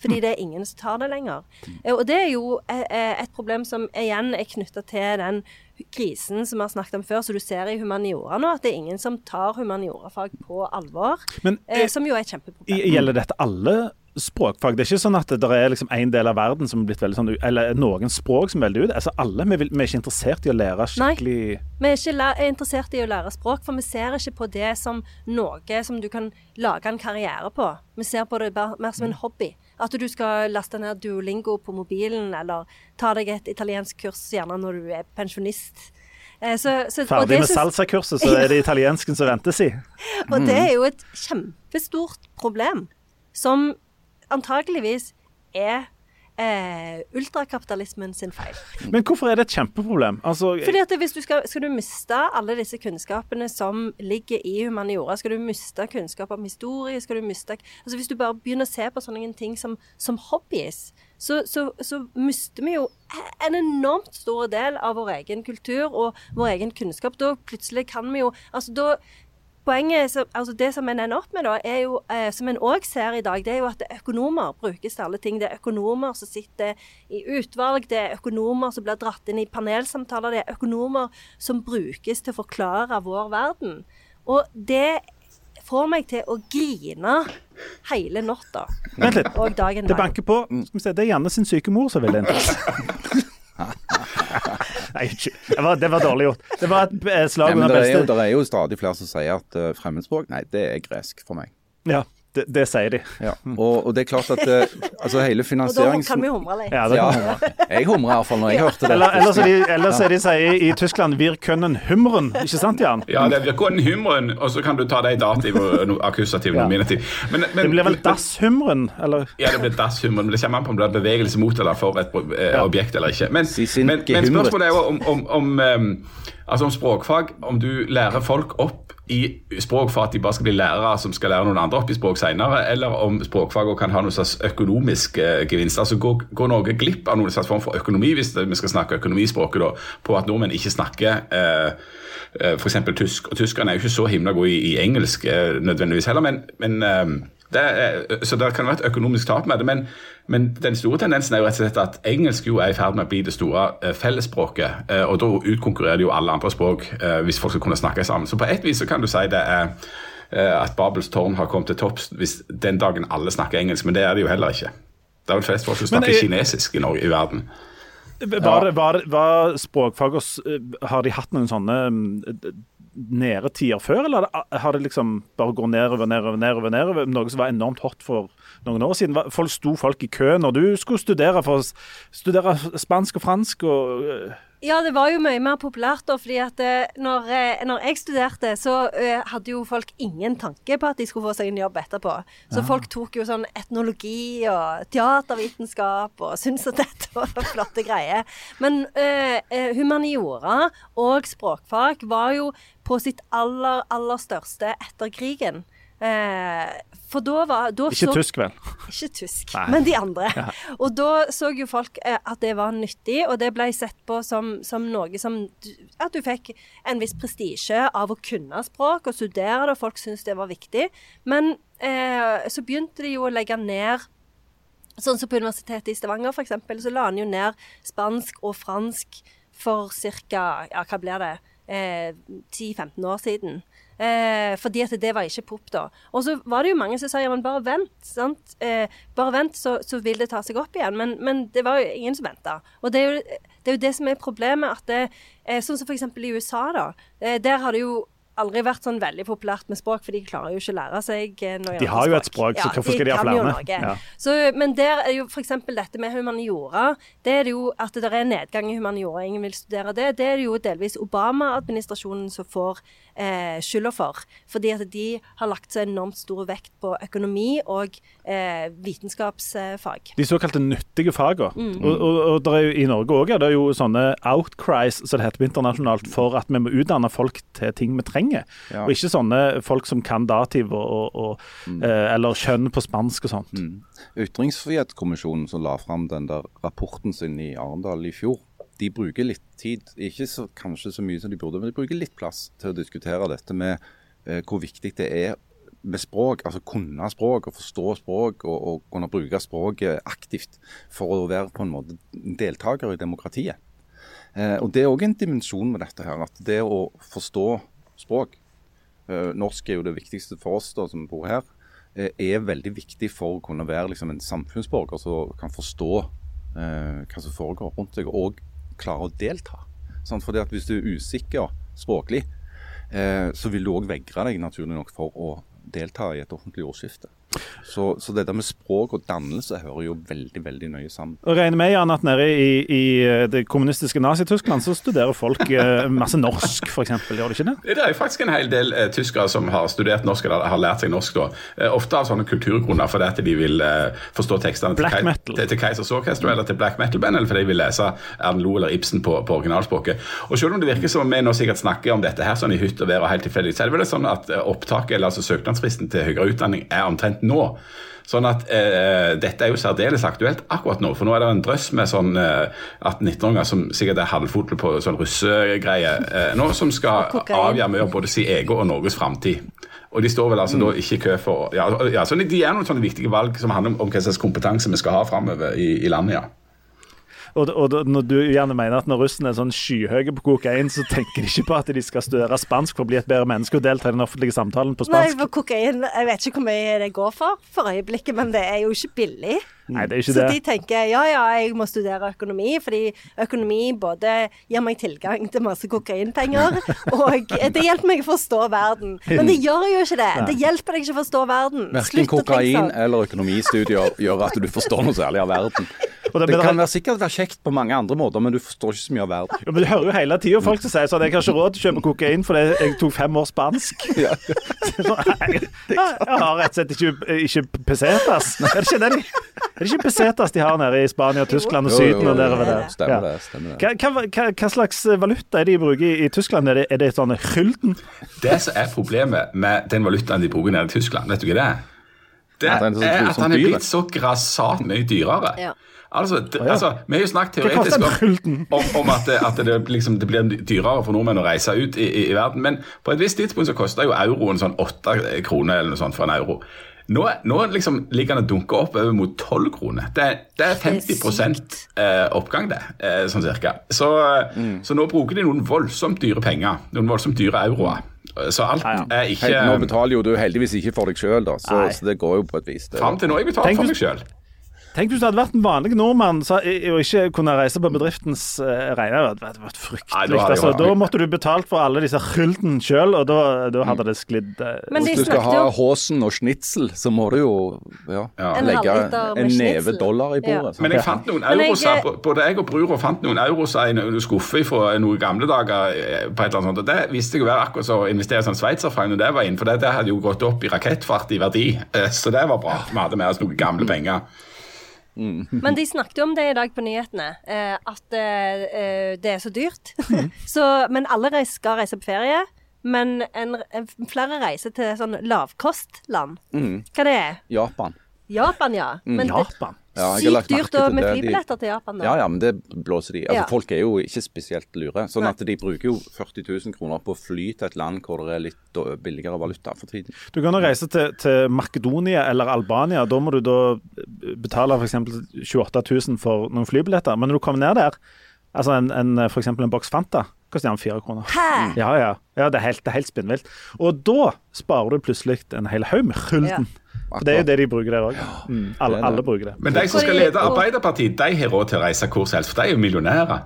Fordi det er ingen som tar det lenger. Mm. Og det er jo eh, eh, et problem som igjen er knytta til den krisen som vi har snakket om før, så du ser i humaniora nå, at det er ingen som tar humaniorafag på alvor. Men eh, eh, som jo er et kjempeproblem. gjelder dette alle språkfag? Det er ikke sånn at det er liksom en del av verden som er blitt veldig sånn Eller noen språk som er veldig ut. Altså alle, vi, vil, vi er ikke interessert i å lære skikkelig Vi er ikke er interessert i å lære språk, for vi ser ikke på det som noe som du kan lage en karriere på. Vi ser på det bare mer som en hobby. At du skal laste ned Duolingo på mobilen, eller ta deg et italiensk kurs gjerne når du er pensjonist. Eh, Så, så, Ferdig det med salsakurset, så er det italiensken som ventes i. Og det er jo et kjempestort problem, som antageligvis er eh, ultrakapitalismen sin feil. Men hvorfor er det et kjempeproblem? Altså, Fordi at hvis du skal, skal du miste alle disse kunnskapene som ligger i humaniora, skal du miste kunnskap om historie, skal du miste Altså hvis du bare begynner å se på sånne ting som, som hobbies, så, så, så mister vi jo en enormt stor del av vår egen kultur og vår egen kunnskap. Da plutselig kan vi jo Altså da Poenget, som, altså Det som en ender opp med, da, er jo, eh, som en òg ser i dag, det er jo at økonomer brukes til alle ting. Det er økonomer som sitter i utvalg, det er økonomer som blir dratt inn i panelsamtaler, det er økonomer som brukes til å forklare vår verden. Og det får meg til å grine hele natta Vent litt. og dagen Det banker på. Skal vi se, det er Janne sin syke mor som vil inn. Nei. Det var, det var dårlig gjort. Det var et eh, slag under er, jo, beltet. det er jo stadig flere som sier at eh, fremmedspråk Nei, det er gresk for meg. Ja, Det, det sier de. Ja. Og, og det er klart at eh, altså hele Og da kan vi humre litt. Ja, være. jeg humrer iallfall når jeg hørte det. Eller, ellers, så de, ellers er de sier i Tyskland 'wir können humren', ikke sant, Jan? Ja, det er 'wir können humren', og så kan du ta det i dativ og akkusativ og Ja. nominativ. Men, men, Det blir vel dasshumren, eller? Ja, det blir dasshumor, men det kommer an på om det er bevegelse mot eller for et eh, objekt eller ikke. Men, men, men spørsmålet er jo om, om, om, em, altså om språkfag. Om du lærer folk opp i språk for at de bare skal bli lærere som skal lære noen andre opp i språk senere, eller om språkfag også kan ha noen slags økonomisk eh, gevinst. Altså Går, går Norge glipp av noen slags form for økonomi, hvis det, vi skal snakke økonomispråket, da, på at nordmenn ikke snakker eh, eh, f.eks. tysk. Og tyskerne er jo ikke så himla gode i, i engelsk eh, nødvendigvis heller, men, men eh, er, så det kan være et økonomisk tap med det. Men, men den store tendensen er jo rett og slett at engelsk jo er i ferd med å bli det store eh, fellesspråket. eh, og da utkonkurrerer det jo alle andre språk eh, hvis folk skal kunne snakke sammen. Så på et vis så kan du si det er eh, at Babels tårn har kommet til topps hvis den dagen alle snakker engelsk, men det er det jo heller ikke. Det er vel flest folk som snakker jeg- kinesisk i, Norge, i verden. Var, var, var språkfag Har de hatt noen sånne mm, nede tider før, eller har det- liksom bare gått nedover, nedover, nedover, nedover? Noe som var enormt hot for noen år siden. Folk sto folk i kø når du skulle studere for å studere spansk og fransk og øh, Ja, det var jo mye mer populært da, fordi at eh, når, eh, når jeg studerte, så uh, hadde jo folk ingen tanke på at de skulle få seg en jobb etterpå. Så folk tok jo sånn etnologi og teatervitenskap og syntes at dette var flotte greier. Men uh, eh, humaniora og språkfag var jo på sitt aller, aller største etter krigen. Eh, for da var da Ikke så- tysk, vel? ikke tysk, Nei. men de andre. Og da så jo folk eh, at det var nyttig, og det ble sett på som, som noe som At du fikk en viss prestisje av å kunne språk og studere det, og folk syntes det var viktig. Men eh, så begynte de jo å legge ned Sånn som på Universitetet i Stavanger, f.eks., så la han jo ned spansk og fransk for ca. Ja, hva blir det? Eh, 10-15 år siden. Eh, fordi at det var ikke pop da. Og så var det jo mange som sa ja, men bare vent. Eh, bare vent, så, så vil det ta seg opp igjen. Men, men det var jo ingen som venta. Og det er, jo, det er jo det som er problemet. at det, eh, Sånn som f.eks. i USA, da. Eh, der har det jo aldri vært sånn veldig populært med språk, for de klarer jo ikke å lære seg eh, noe De har jo et språk, så hvorfor skal de ha flere? Ja. Så, men der er jo f.eks. dette med humaniora. Det er det jo at det er nedgang i humaniora, ingen vil studere det. Det er det jo delvis Obama-administrasjonen som får eh, skylda for. Fordi at de har lagt så enormt stor vekt på økonomi og eh, vitenskapsfag. De såkalte nyttige fagene. Mm. Og, og, og der er jo, I Norge òg er det jo sånne outcries, som det heter internasjonalt, for at vi må utdanne folk til ting vi trenger. Ja. Og ikke sånne folk som kan dativ og, og, Mm. eh, eller kjønn på spansk og sånt. Ytringsfrihetskommisjonen som la fram den der rapporten sin i Arendal i fjor, de bruker litt tid, ikke så, kanskje så mye som de burde, men de bruker litt plass til å diskutere dette med eh, hvor viktig det er med språk, altså kunne språk og forstå språk og, og kunne bruke språket aktivt for å være på en måte deltaker i demokratiet. Eh, og Det er òg en dimensjon med dette her, at det å forstå språk eh, Norsk er jo det viktigste for oss da, som bor her eh, er veldig viktig for å kunne være liksom, en samfunnsborger som kan forstå eh, hva som foregår rundt deg, og klare å delta. Sant? Fordi at Hvis du er usikker språklig, eh, så vil du òg vegre deg naturlig nok for å delta i et offentlig ordskifte. Så, så dette med språk og dannelse hører jo veldig veldig nøye sammen. Og regner med Jan, at nede i, i eh, det kommunistiske Nazi-Tyskland så studerer folk eh, masse norsk, f.eks. Gjør de ikke det? Det er jo faktisk en hel del eh, tyskere som har studert norsk eller har lært seg norsk. da. Eh, ofte av sånne kulturgrunner fordi at de vil eh, forstå tekstene Black til, metal. til, til Keisers Orkester eller til Black Metal-band, eller fordi de vil lese Erlend Loe eller Ibsen på, på originalspråket. Og Selv om det virker som vi nå sikkert snakker om dette her sånn i hytt og vær og helt tilfeldig, så er det vel sånn at eh, opptaket, eller altså søknadsfristen til høyere utdanning er omtrent nå. Sånn at eh, Dette er jo særdeles aktuelt akkurat nå. For nå er det en drøss med sånn eh, 18-19-åringer som sikkert er halvfotle på sånn russegreie eh, nå, som skal avgjøre mye om både sin egen og Norges framtid. Og de står vel altså da ikke i kø for ja, ja, så De gjør noen sånne viktige valg som handler om, om hva slags kompetanse vi skal ha framover i, i landet. ja. Og, og, og når du gjerne mener at når russen er sånn skyhøye på kokain, så tenker de ikke på at de skal studere spansk for å bli et bedre menneske og delta i den offentlige samtalen på Nei, spansk. for kokain Jeg vet ikke hvor mye det går for for øyeblikket, men det er jo ikke billig. Nei, det er ikke Så det. de tenker ja ja, jeg må studere økonomi, fordi økonomi både gir meg tilgang til masse kokainpenger, og det hjelper meg å forstå verden. Men det gjør jo ikke det. Det hjelper deg ikke å forstå verden. Verken kokain sånn. eller økonomistudier gjør at du forstår noe særlig av verden. Og det- Det kan være sikkert være kjekt på mange andre måter, men du forstår ikke så mye av verden. Ja, men Du hører jo hele tida folk som sier sånn Jeg har ikke råd til å kjøpe kokain fordi jeg tok fem år spansk. Ja. Så jeg, jeg har rett og slett ikke, ikke pesetas. Er det ikke den, Er det ikke pesetas de har nede i Spania, Tyskland og Jo, jo, Syden og der og der? Stemmer det. stemmer det. Hva, hva, hva, slags valuta er det de bruker i, i Tyskland? Er det, er det sånn gylden? Det som er problemet med den valutaen de bruker nede i Tyskland, vet du hva det er? Det er at han er blitt så grassat mye dyrere. Ja. Altså, det, altså, Vi har jo snakket teoretisk om, om, om at, det, at det, liksom, det blir dyrere for nordmenn å reise ut i, i, i verden. Men på et visst tidspunkt så kosta jo euroen sånn åtte kroner eller noe sånt for en euro. Nå, nå liksom ligger den og dunker opp over mot 12 kroner. Det, det er 50 eh, oppgang, det, eh, sånn cirka. Så, Mm. så nå bruker de noen voldsomt dyre penger. Noen voldsomt dyre euroer. Så alt Ja, ja. er ikke Hei, nå betaler jo du heldigvis ikke for deg sjøl, da, så, så det går jo på et vis. Fram til nå har jeg betalt for meg sjøl. Tenk hvis du hadde vært en vanlig nordmann så, og ikke kunne reise på bedriftens uh, regner. Det hadde vært fryktelig. altså, da måtte du betalt for alle disse gylden sjøl, og da, da hadde det sklidd Uh. Men de Hvis du skal ha Håsen og snitsel, så må du jo ja, Ja. Legge halvliter en neve dollar i Ja. bordet. Men jeg fant noen jeg- euroser, både jeg og brura fant noen euroser i noen skuffer fra noen gamle dager. eh, på et eller annet sånt, og Det visste jeg å være akkurat så å investere i sånn sveitserfranc når det var inn, for det, det hadde jo gått opp i rakettfart i verdi. Så det var bra. Vi hadde med oss noen gamle penger. Men de snakket jo om det i dag på nyhetene, eh, at eh, det er så dyrt. Mm. så, men alle skal reise på ferie. Men en, en, flere reiser til sånn lavkostland. Hva det er? Japan. Japan, ja. Men det, Japan. Ja, sykt dyrt med flybilletter til Japan. Da. Ja, ja, men det blåser de. Altså, Ja. Folk er jo ikke spesielt lure. Sånn at de bruker jo 40 000 kroner på å fly til et land hvor det er litt billigere valuta for tiden. Du kan reise til, til Makedonia eller Albania. Da må du da betale f.eks. 28 000 for noen flybilletter. Men når du kommer ned der, altså en, en, f.eks. en boks Fanta, koster gjerne fire kroner. Hæ? Ja, ja. ja det, er helt, det er helt spinnvilt. Og da sparer du plutselig en hel haug med gylden. For Det er jo det de bruker der òg. Mm, alle, alle bruker det. Men de som skal lede Arbeiderpartiet, de har råd til å reise hvor som helst, for de er jo millionærer.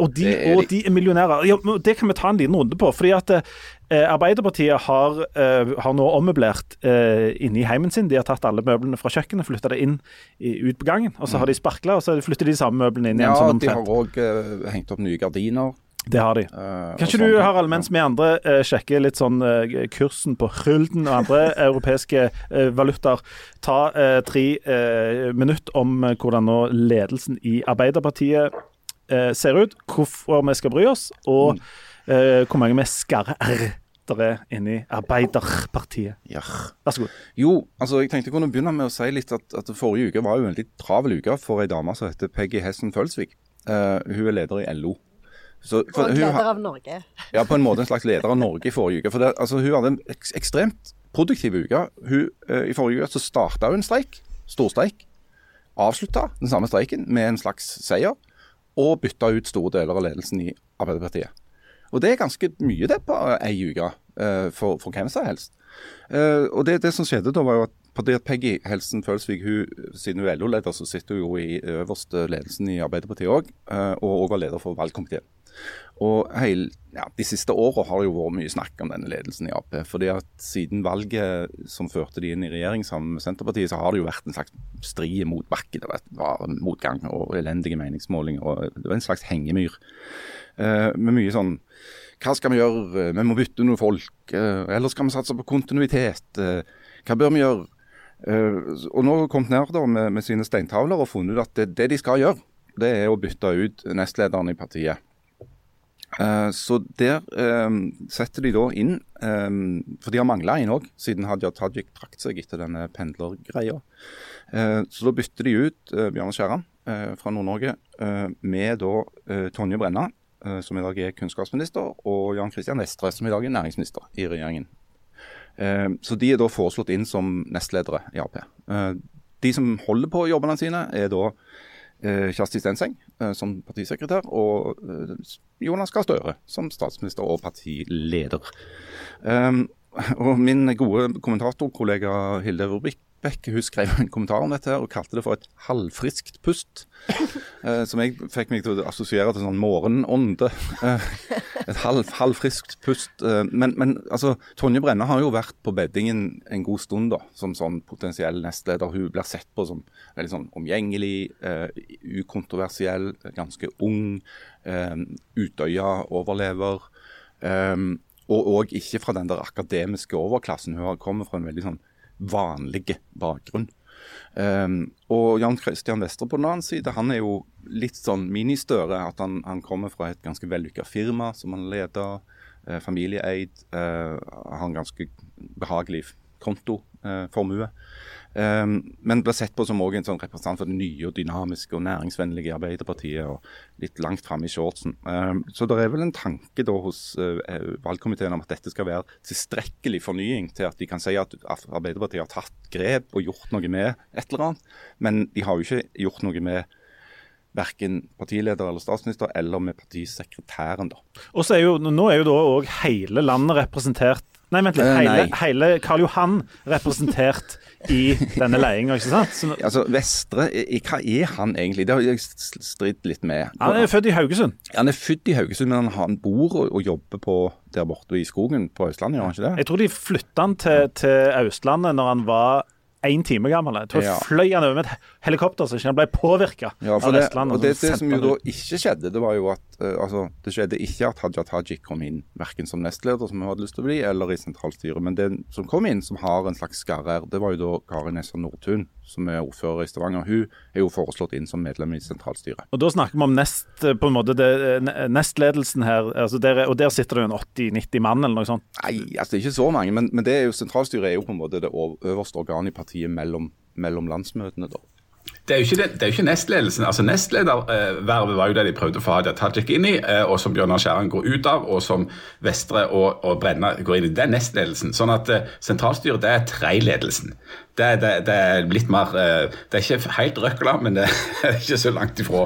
Og de, og de. er millionærer. Ja, det kan vi ta en liten runde på. fordi at eh, Arbeiderpartiet har, eh, har nå ommøblert eh, inne i heimen sin. De har tatt alle møblene fra kjøkkenet, flytta det inn i, ut på gangen. Og så har de sparkla, og så flytter de de samme møblene inn igjen. Ja, sånn de har òg hengt opp nye gardiner. Det har de. Uh, Kan ikke sånn. du, Harald, mens vi andre uh, sjekker litt sånn uh, kursen på gulden og andre europeiske valutaer, ta tre minutter om hvordan nå ledelsen i Arbeiderpartiet ser ut, hvorfor vi skal bry oss, og eh, hvor mange vi skarrer r det er inni Arbeiderpartiet. Ja. Vær så god. Jo, altså jeg tenkte jeg kunne begynne med å si litt at, at forrige uke var jo en litt travel uke for ei dame som heter Peggy Hessen Følsvik. Hun er leder i LO. Så, for Og leder av Norge. Ja, på en måte en slags leder av Norge i forrige uke. For det, altså, Hun hadde en ek ekstremt produktiv uke. Hun, eh, I forrige uke så starta hun en streik, storstreik. Avslutta den samme streiken med en slags seier, og bytta ut store deler av ledelsen i Arbeiderpartiet. Og det er ganske mye det på ei uke eh, for, for hvem som helst. Eh, og det, det som skjedde da, var jo at fordi at Peggy Helsen Følsvik, hun, siden hun er LO-leder, så sitter hun jo i øverste ledelsen i Arbeiderpartiet òg, og òg var leder for valgkomiteen. Og hele, ja, De siste åra har det jo vært mye snakk om denne ledelsen i Ap. fordi at Siden valget som førte de inn i regjering sammen med Senterpartiet, så har det jo vært en slags strid mot motbakke. Det var- var motgang og elendige meningsmålinger. og Det var en slags hengemyr. Eh, med mye sånn Hva skal vi gjøre? Vi må bytte noen folk. Eh, eller skal vi satse på kontinuitet? Eh, hva bør vi gjøre? Eh, og nå har kommet ned da med, med sine steintavler og funnet ut at det, det de skal gjøre, det er å bytte ut nestlederen i partiet. Eh, så der eh, setter de da inn eh, For de har mangla en òg, siden Hadia Tajik trakk seg etter denne pendlergreia. Eh, så da bytter de ut eh, Bjørnar Skjæran fra Nord-Norge med da Tonje Brenna, som i dag er kunnskapsminister, og Jan Christian Vestre, som i dag er næringsminister i regjeringen. Så de er da foreslått inn som nestledere i Ap. De som holder på jobbene sine, er da Kjersti Stenseng, eh, som partisekretær, og eh, Jonas Gahr Støre som statsminister og partileder. Um, og min gode kommentatorkollega Hilde Rubik Beck hun skrev en kommentar om dette her og kalte det for et halvfriskt pust. Eh, som jeg fikk meg til å assosiere til sånn morgenånde. Eh, et halv, halvfriskt pust. Eh, men, men, altså, Tonje Brenna har jo vært på beddingen en god stund da, som sånn potensiell nestleder. Hun blir sett på som veldig sånn omgjengelig, eh, ukontroversiell, ganske ung. Eh, Utøya overlever. Eh, og, og ikke fra den der akademiske overklassen. Hun har kommet fra en veldig sånn vanlige bakgrunn. Um, og Jan Christian Vestre på den annen side, han er jo litt sånn ministøre. At han, han kommer fra et ganske vellykka firma som han leder. Eh, familieeid. Eh, har en ganske behagelig kontoformue. Eh, men blir sett på som også en sånn representant for det nye og dynamiske og næringsvennlige Arbeiderpartiet. og Litt langt framme i shortsen. Eh, så det er vel en tanke da hos eh, valgkomiteen om at dette skal være tilstrekkelig fornying til at de kan si at Arbeiderpartiet har tatt grep og gjort noe med et eller annet. Men de har jo ikke gjort noe med verken partileder eller statsminister eller med partisekretæren. da. Og så er jo, Nå er jo da òg hele landet representert Nei, vent litt. Eh, Hele, hele Karl Johan representert i denne ledelsen, ikke sant? Så, Altså, Vestre, hva er han egentlig? Det har jeg stridd litt med. han er født i Haugesund. Han er født i Haugesund, men han, bor og, og jobber på der borte i skogen på Østlandet, gjør han ikke det? Jeg tror de flytta han til, til Østlandet når han var én time gammel. Jeg tror Ja. fløy han over med et helikopter som ikke ble påvirka Ja, av det, Vestlandet. og det, det, det som jo da ikke skjedde, det var jo at uh, altså, det skjedde ikke at Haja Tajik kom inn verken som nestleder, som hun hadde lyst til å bli, eller i sentralstyret. Men den som kom inn, som har en slags skarre her, det var jo da Kari Nessa Nordtun, som er ordfører i Stavanger. Hun er jo foreslått inn som medlem i sentralstyret. Og Da snakker vi om nest, på en måte det, nestledelsen her, altså der, og der sitter det jo en 80-90 mann eller noe sånt. Nei, altså det ikke så mange, men, men det er jo, sentralstyret er jo på en måte det øverste organet i partiet mellom, mellom landsmøtene. da. Det er jo ikke, det, er jo ikke nestledelsen. altså Nestledervervet var jo det de prøvde å få Hadia Tajik inn i, eh, og som Bjørnar Skjæran går ut av, og som Vestre og, og Brenna går inn i. Det er nestledelsen. Sånn at eh, sentralstyret det er tredjeledelsen. Det, det, det er litt mer eh, Det er ikke helt røkla, men det er ikke så langt ifra.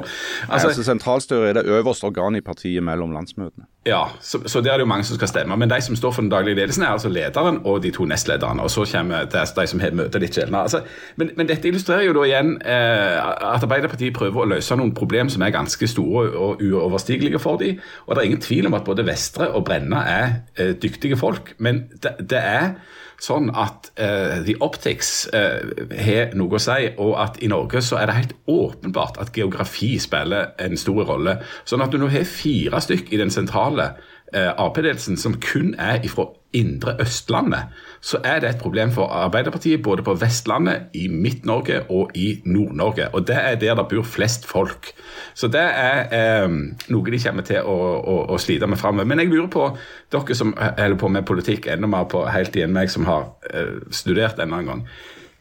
Altså, Altså, sentralstyret er det øverste organet i partiet mellom landsmøtene. ja, så, så der er det jo mange som skal stemme. Men de som står for den daglige ledelsen, er altså lederen og de to nestlederne. Og så kommer det de som har møter litt sjeldnere. Altså, men, men dette illustrerer jo da igjen eh, at Arbeiderpartiet prøver å løse noen problem som er ganske store og uoverstigelige for dem. Og det er ingen tvil om at både Vestre og Brenna er eh, dyktige folk. Men det, det er sånn at uh, The Optics har har noe å si, og at i Norge så er det helt åpenbart at geografi spiller en stor rolle. Sånn at du nå har fire stykk i den sentrale uh, Ap-ledelsen som kun er ifra indre Østlandet, så er det et problem for Arbeiderpartiet både på Vestlandet, i Midt-Norge og i Nord-Norge. Og det er der det bor flest folk. Så det er eh, noe de kommer til å, å, å slite med framover. Men jeg lurer på, dere som holder på med politikk enda mer på helt igjen meg som har eh, studert en annen gang.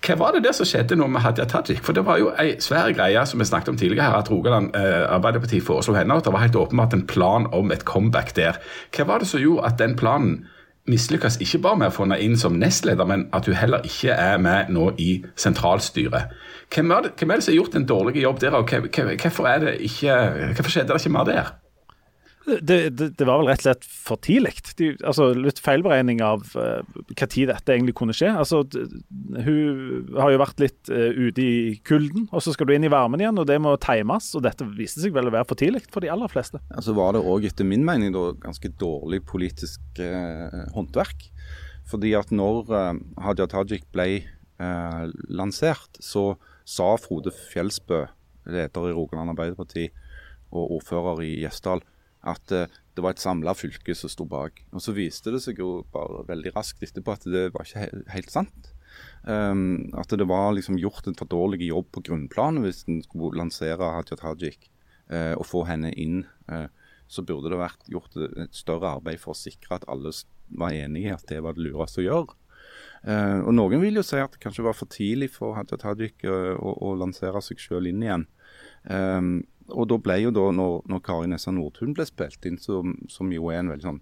Hva var det der som skjedde nå med Hadia Tajik? For Det var jo ei svær greie som vi snakket om tidligere her, at Rogaland eh, Arbeiderparti foreslo henne, og det var helt åpenbart en plan om et comeback der. Hva var det som gjorde at den planen mislykkes ikke bare med å få henne inn som nestleder, men at hun heller ikke er med nå i sentralstyret? Hvem er det, hvem er det som har gjort en dårlig jobb der, og hvorfor, det ikke, hvorfor skjedde det ikke mer der? Det, det, det var vel rett og slett for tidlig. Altså, litt feilberegning av uh, hva tid dette egentlig kunne skje. Altså, hun har jo vært litt uh, ute i kulden, og så skal du inn i varmen igjen, og det må times. Og dette viste seg vel å være for tidlig for de aller fleste. Altså var det òg etter min mening da, ganske dårlig politisk uh, håndverk. Fordi at når uh, Hadia Tajik ble lansert, så sa Frode Fjelsbø, leder i Rogaland Arbeiderparti og ordfører i Gjesdal, at eh, det var et samla fylke som sto bak. Og Så viste det seg jo bare veldig raskt etterpå at det var ikke he helt sant. Um, at det var liksom gjort en for dårlig jobb på grunnplanet hvis en skulle lansere Hadia Tajik uh, og få henne inn. Uh, så burde det vært gjort et større arbeid for å sikre at alle var enige i at det var det lureste å gjøre. Uh, og Noen vil jo si at det kanskje var for tidlig for Hadia Tajik eh, å, å lansere seg selv inn igjen. Um, og da ble jo da, når, når Kari Nessa Nordtun ble spilt inn, som, som jo er en veldig sånn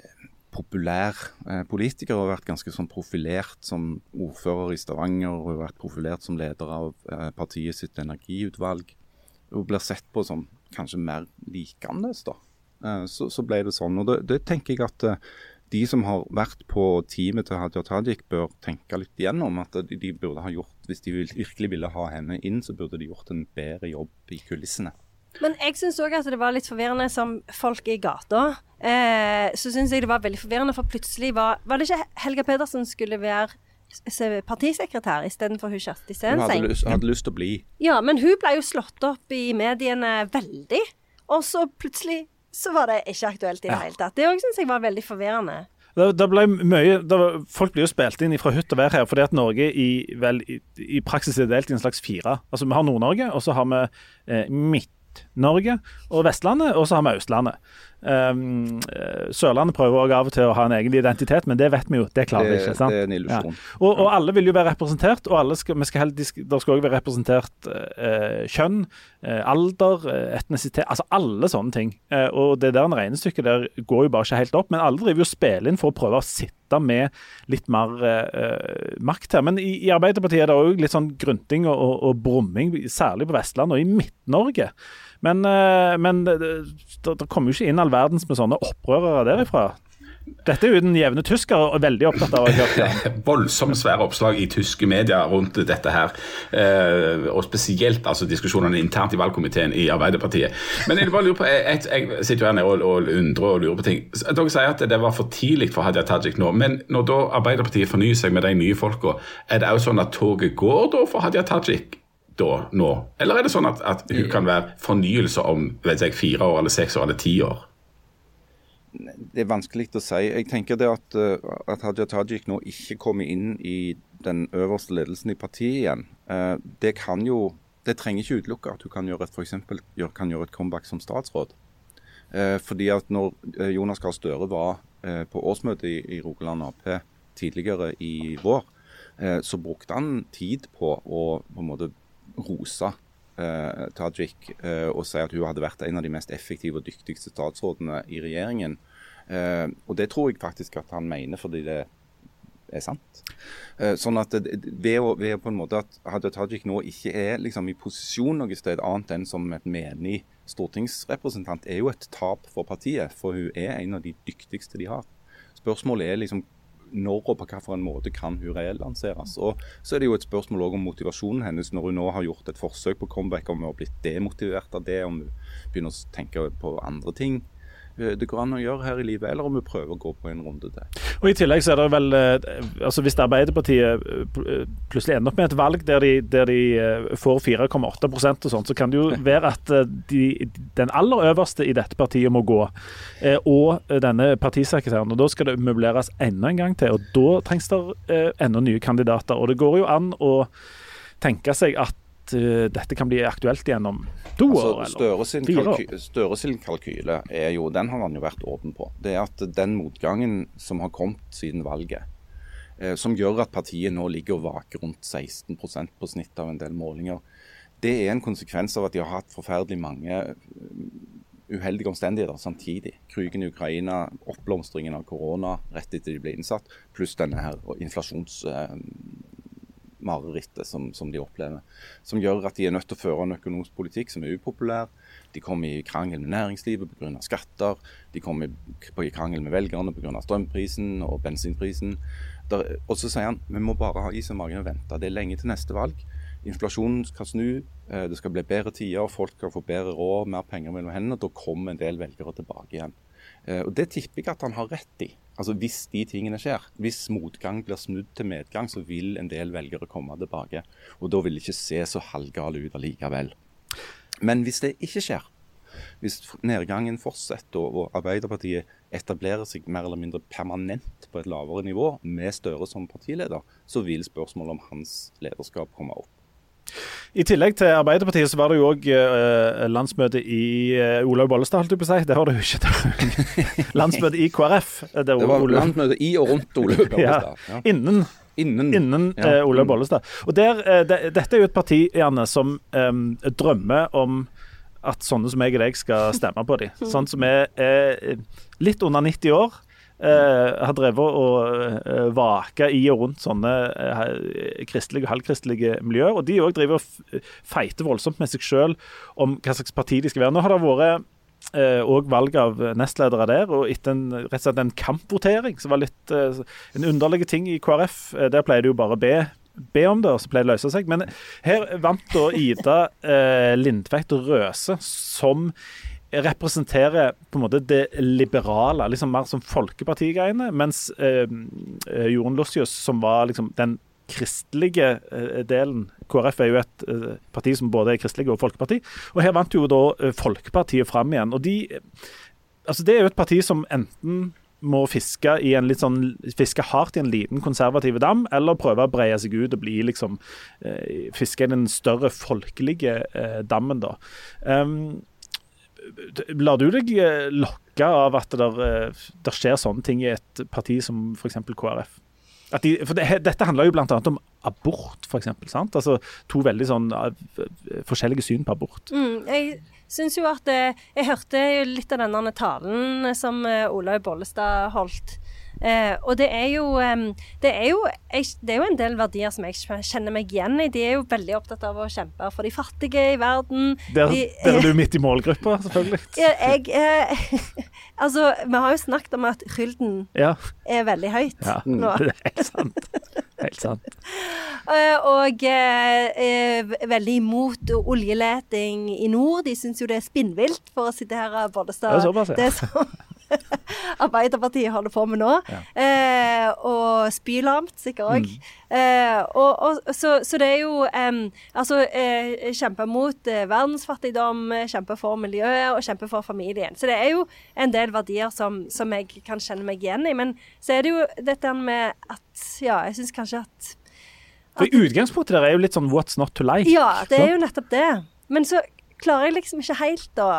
eh, populær eh, politiker og har vært ganske sånn profilert som ordfører i Stavanger og har vært profilert som leder av eh, partiet sitt energiutvalg. og blir sett på som kanskje mer likende, da. Eh, så, så, ble det sånn. Og det, det tenker jeg at eh, de som har vært på teamet til Hadia Tajik, bør tenke litt igjennom. At de, de burde ha gjort, Hvis de virkelig ville ha henne inn, så burde de gjort en bedre jobb i kulissene. Men jeg syns òg at det var litt forvirrende som folk i gata. Eh, så syns jeg det var veldig forvirrende, for plutselig var Var det ikke Helga Pedersen skulle være partisekretær istedenfor hun Kjersti Stenseng? Hun hadde lyst, hadde lyst til å bli. Ja, men hun ble jo slått opp i mediene veldig. Og så plutselig så var det ikke aktuelt i det ja. hele tatt. Det òg syns jeg var veldig forvirrende. Det, det ble mye, det var, folk blir jo spilt inn fra hytt og vær her, fordi at Norge i, vel, i, i praksis er delt i en slags fire. Altså Vi har Nord-Norge, og så har vi eh, Midt-Norge og Vestlandet, og så har vi Østlandet. Um, Sørlandet prøver også av og til å ha en egen identitet, men det vet vi jo. Det klarer vi ikke. sant? Det er en illusjon. Ja. Og, og, alle vil jo være representert, og alle skal, skal heller, det skal også være representert uh, kjønn, uh, alder, uh, etnisitet Altså alle sånne ting. og det der regnestykket der går jo bare ikke helt opp. Men alle driver jo og spiller inn for å prøve å sitte med litt mer makt her. Men i, i, Arbeiderpartiet er det òg litt sånn grunting og, og, og brumming, særlig på Vestlandet og i Midt-Norge. Men, eh, men det, det, kommer jo ikke inn all verdens med sånne opprørere derifra. Dette er jo den jevne tysker og veldig opptatt av. Voldsomt svære oppslag i tyske medier rundt dette her. Eh, og spesielt altså, diskusjonene internt i valgkomiteen i Arbeiderpartiet. Men jeg bare lurer på, jeg, jeg sitter jo her nede og, og undrer og lurer på ting. Dere sier at det var for tidlig for Hadia Tajik nå. Men når da Arbeiderpartiet fornyer seg med de nye folka, er det òg sånn at toget går da for Hadia Tajik? Da, nå? Eller er det sånn at, at hun kan være fornyelse om vet jeg, fire år eller seks år eller ti år? Det er vanskelig å si. Jeg tenker det at, eh, at Hadia Tajik nå ikke kommer inn i den øverste ledelsen i partiet igjen. Eh, det kan jo det trenger ikke utelukke at hun kan gjøre et, for eksempel, kan gjøre et comeback som statsråd. Eh, fordi at når Jonas Gahr Støre var på årsmøtet i, Rogaland Ap tidligere i vår, så brukte han tid på å på en måte rose eh, Tajik eh, og si at hun hadde vært en av de mest effektive og dyktigste statsrådene i regjeringen. Eh, og det tror jeg faktisk at han mener fordi det er sant. Eh, sånn at ved, å, ved, på en måte at Hadia Tajik nå ikke er liksom, i posisjon noe sted annet enn som et menig stortingsrepresentant, er jo et tap for partiet. For hun er en av de dyktigste de har. Spørsmålet er liksom når og på hvilken måte kan hun relanseres. Og Så er det jo et spørsmål om motivasjonen hennes når hun nå har gjort et forsøk på comeback, om hun har blitt demotivert av det, om hun begynner å tenke på andre ting. Eh, det går an å gjøre her i livet, eller om vi prøver å gå på en runde til. Og I tillegg så er det vel eh, altså Hvis Arbeiderpartiet eh, plutselig ender opp med et valg der de, der de får 4,8% og sånt, så kan det jo være at de, den aller øverste i dette partiet må gå. Og denne partisekretæren. og Da skal det møbleres enda en gang til. og Da trengs det enda nye kandidater. og Det går jo an å tenke seg at uh, dette kan bli aktuelt igjen om to altså, år eller sin fire år? Støre sin kalkyle er jo, den har han jo vært åpen på. Det er at den motgangen som har kommet siden valget, eh, som gjør at partiet nå ligger og vaker rundt 16 på snitt av en del målinger, det er en konsekvens av at de har hatt forferdelig mange eh, uheldige omstendigheter samtidig. Krigen i Ukraina, oppblomstringen av korona rett etter de ble innsatt, pluss denne her inflasjons... Eh, marerittet som, som, de opplever. Som gjør at de er nødt til å føre en økonomisk politikk som er upopulær. De kommer i krangel med næringslivet pga. skatter. De kommer i krangel med velgerne pga. strømprisen og bensinprisen. Og så sier han vi må bare ha is i magen og vente. Det er lenge til neste valg. Inflasjonen skal snu, eh, det skal bli bedre tider, folk skal få bedre råd, mer penger mellom hendene. Da kommer en del velgere tilbake igjen. Eh, og Det tipper jeg at han har rett i. Altså Hvis de tingene skjer, hvis motgang blir snudd til medgang, så vil en del velgere komme tilbake. Og da vil det ikke se så halvgale ut allikevel. Men hvis det ikke skjer, hvis nedgangen fortsetter og Arbeiderpartiet etablerer seg mer eller mindre permanent på et lavere nivå, med Støre som partileder, så vil spørsmålet om hans lederskap komme opp. I tillegg til Arbeiderpartiet så var det jo òg eh, landsmøte i eh, Olaug Bollestad, holdt jeg på å si. Det har du ikke. Landsmøte i KrF. det var Olaug... landsmøte i og rundt Olaug Bollestad. Ja. Innen, innen, innen uh, Olaug Bollestad. Og der, de, Dette er jo et parti Janne, som um, drømmer om at sånne som meg og deg skal stemme på dem. Sånn som er litt under 90 år eh, har drevet og eh, vaka i og rundt sånne eh, kristelige og halvkristelige miljøer. Og de òg driver og feiter voldsomt med seg sjøl om hva slags parti de skal være. Nå har det vært og valg av nestledere der, og etter en, rett og slett en kampvotering, som var litt en underlig ting i KrF. Der pleier de jo bare å be, be om det, og så pleier det å løse seg. Men her vant da Ida eh, Lindtveit Røse, som representerer på en måte det liberale, liksom mer som folkepartigreiene, mens eh, eh, Jorunn Lossius, som var liksom den kristelige eh, delen KrF er jo et eh, parti som både er kristelig og folkeparti. Og her vant jo da Folkepartiet fram igjen. Og de Altså, det er jo et parti som enten må fiske i en litt sånn fiske hardt i en liten konservativ dam, eller prøve å breie seg ut og bli liksom Fiske i den større folkelige dammen, da. Um, Lar du deg eh, lokke av at det eh, skjer sånne ting i et parti som f.eks. KrF? De, for det, dette handler jo bl.a. om abort, f.eks. Altså, to veldig sånn eh, forskjellige syn på abort. Mm, jeg syns jo at Jeg hørte litt av denne talen som Olaug Bollestad holdt. Eh, og det er jo det, er jo jeg, det er jo en del verdier som jeg kjenner meg igjen i. De er jo veldig opptatt av å kjempe for de fattige i verden. Der, de, der er du midt i målgruppa, selvfølgelig. Jeg eh, Altså, vi har jo snakket om at Hylden Ja, er veldig høyt ja. nå. det er helt sant. Helt sant. Eh, og eh, er veldig imot oljeleting i nord. De syns jo det er spinnvilt, for å sitere Bollestad. Det er såpass, ja. Det som Arbeiderpartiet holder på med nå. Eh, og spylamt, sikkert òg. Mm. Eh, så, så det er jo eh, Altså, eh, kjempe mot eh, verdensfattigdom, eh, kjempe for miljøet og kjempe for familien. Så det er jo en del verdier som, som jeg kan kjenne meg igjen i. Men så er det jo dette med at Ja, jeg syns kanskje at For i utgangspunktet der er jo litt sånn what's not to like. Ja, det er jo nettopp det. Men så klarer jeg liksom ikke helt å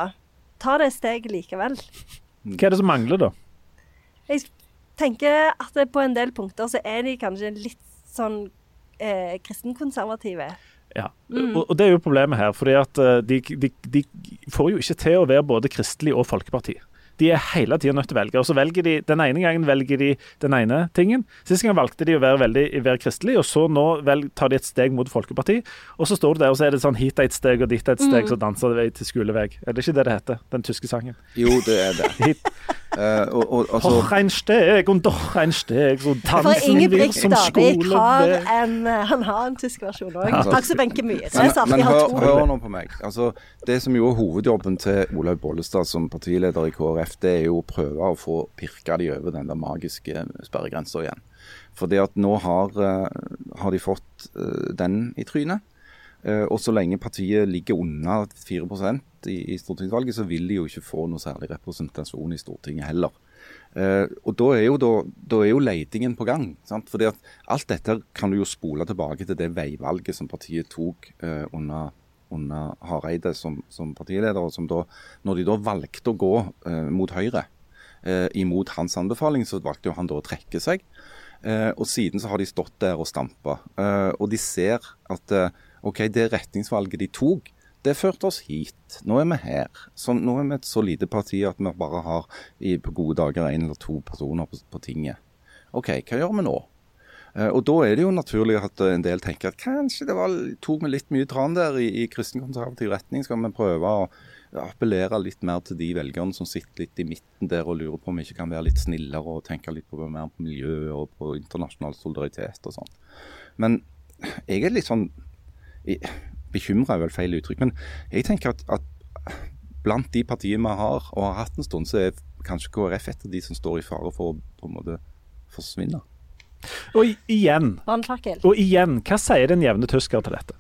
ta det steget likevel. Hva er det som mangler, da? Jeg tenker at på en del punkter så er de kanskje litt sånn eh, kristenkonservative. Ja, Mm. og, og det er jo problemet her. fordi at eh, de, de, de får jo ikke til å være både kristelig og folkeparti. De er hele tida nødt til å velge. og så velger de, Den ene gangen velger de den ene tingen. Sist gang valgte de å være veldig være kristelig, og så nå vel, tar de et steg mot folkeparti. Og så står du der, og så er det sånn hit er et steg og dit er et steg, så danser de til skolevei. Er det ikke det det heter? Den tyske sangen. Jo, det er det. Hit. Eh, og, og, altså, Doch ein Steg und doch ein Steg, så dansen blir som skole har en, eh, han har en tysk versjon òg. Ja. Aksel Benke Myhre men, men hør, hør nå på meg. Altså, det som jo er hovedjobben til Olaug Bollestad som partileder i KrF, det er jo å prøve å få pirka de over den der magiske sperregrensa igjen. Fordi at nå har, eh, har de fått den i trynet. Eh, og så lenge partiet ligger unna 4 i, i stortingsvalget, så vil de jo ikke få noe særlig representasjon i Stortinget heller. Uh, og da er, jo, da, da er jo leitingen på gang. Sant? Fordi at alt dette kan du jo spole tilbake til det veivalget som partiet tok uh, under, under Hareide som, som partileder. og som da, når de da valgte å gå uh, mot Høyre, imot hans anbefaling, så valgte jo han da å trekke seg. Og siden så har de stått der og stampa. Og de ser at OK, det retningsvalget de tok, det førte oss hit. Nå er vi her. Så, nå er vi et så lite parti at vi bare har i, på gode dager én eller to personer på, på tinget. OK, hva gjør vi nå? Eh, og Da er det jo naturlig at en del tenker at kanskje det var, tok vi litt mye tran der i, i kristenkonservativ retning. Skal vi prøve å appellere litt mer til de velgerne som sitter litt i midten der og lurer på om vi ikke kan være litt snillere og tenke litt på mer på miljø og på internasjonal solidaritet og sånn. Men jeg er litt sånn Bekymra er vel feil uttrykk, men jeg tenker at, at blant de partiene vi har og har hatt en stund, så er kanskje KrF et av de som står i fare for å på en måte forsvinne. Og igjen, og igjen, hva sier den jevne tysker til dette?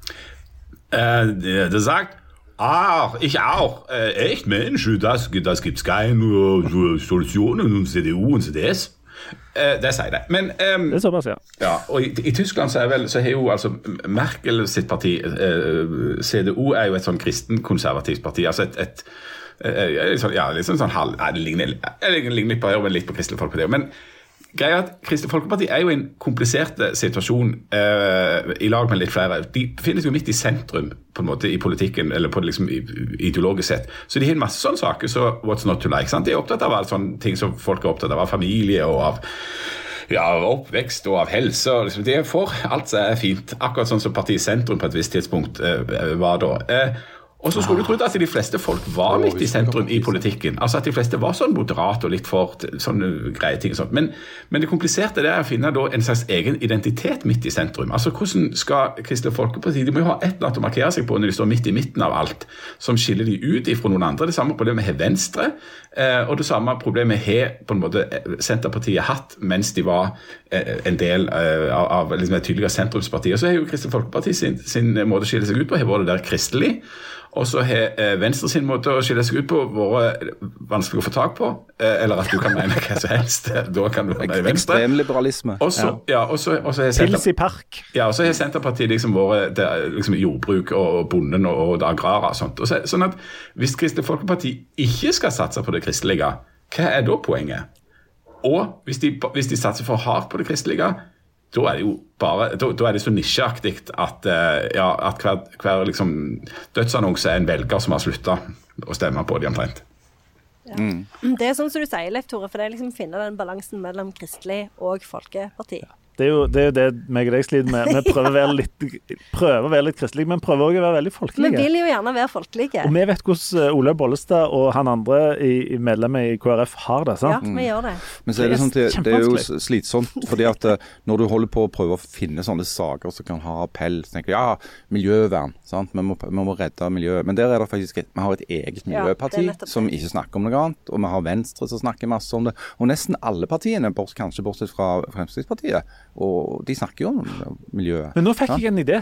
Uh, det sagt, ach, ich auch. Äh, echt, Mensch, das, das gibt's keine äh, Solutionen und CDU und CDS. Äh, det sier de. Men ehm, Det er såpass, ja. ja, og i, i Tyskland så, er vel, så har jo altså Merkel sitt parti, eh, CDO, er jo et sånn kristenkonservativt parti. altså et, et eh, litt sånn, ja, liksom sånn, sånn halv, ja, det ligner, ligner litt på Høyre, men litt på Kristelig Folkeparti. Men greia er at Kristelig Folkeparti er jo i en komplisert situasjon eh, i lag med litt flere. De befinner seg jo midt i sentrum på en måte i politikken, eller på det liksom ideologisk sett. Så de har en masse sånne saker så what's not to like. sant? De er opptatt av alle sånne ting som folk er opptatt av, av familie og av ja, oppvekst og av helse. Og liksom, de er for alt som er fint. Akkurat sånn som partiet Sentrum på et visst tidspunkt eh, var da. Eh, og så skulle du trodd at de fleste folk var midt i sentrum i politikken. Altså At de fleste var sånn moderate og litt for sånne greie ting. og sånt. Men, men det kompliserte det er å finne en slags egen identitet midt i sentrum. Altså Hvordan skal Kristelig Folkeparti De må jo ha et eller annet å markere seg på når de står midt i midten av alt, som skiller de ut ifra noen andre. Det samme problemet har Venstre, og det samme problemet har på en måte eh, Senterpartiet hatt mens de var eh, en del eh, av, av liksom et tydeligere sentrumsparti. Og så har jo Kristelig Folkeparti sin, sin måte å skille seg ut på har vært der kristelig. Og så har eh, Venstre sin måte å skille seg ut på vært vanskelig å få tak på. Eh, eller at du kan mene hva som helst. Da kan du være i Venstre. Ekstremliberalisme. Og så ja, og så- har Pils i park. ja, og så har Senterpartiet liksom vært liksom jordbruk og bonden og, og det agrare og sånt. Og så, sånn at Hvis Kristelig Folkeparti ikke skal satse på det kristelige, hva er da poenget? Og hvis de, hvis de satser for hardt på det kristelige, da er det jo bare, da, da er det så nisjeaktig at, eh, ja, at hver, hver liksom, dødsannonse er en velger som har slutta å stemme på de omtrent. Det er sånn som du sier, Leif Tore, for det er liksom å finne den balansen mellom kristelig og folkeparti. Det er jo det, er jo det meg og deg sliter med. Vi prøver å være litt, prøver å være litt kristelige, men prøver også å være veldig folkelige. Vi vil jo gjerne være folkelige. Og vi vet hvordan eh, Olaug Bollestad og han andre i, i medlemmet i KrF har det. sant? Ja, vi gjør det. Men så er det, sånn, det, det er jo slitsomt, fordi at eh, når du holder på å prøve å finne sånne saker som kan ha appell, så tenker du ja, miljøvern, sant? Vi, må, vi må redde miljøet. Men der er det faktisk et, vi har et eget miljøparti ja, som ikke snakker om noe annet, og vi har Venstre som snakker masse om det. Og nesten alle partiene, kanskje bortsett fra Fremskrittspartiet, og de snakker jo om miljøet. Men nå fikk jeg en idé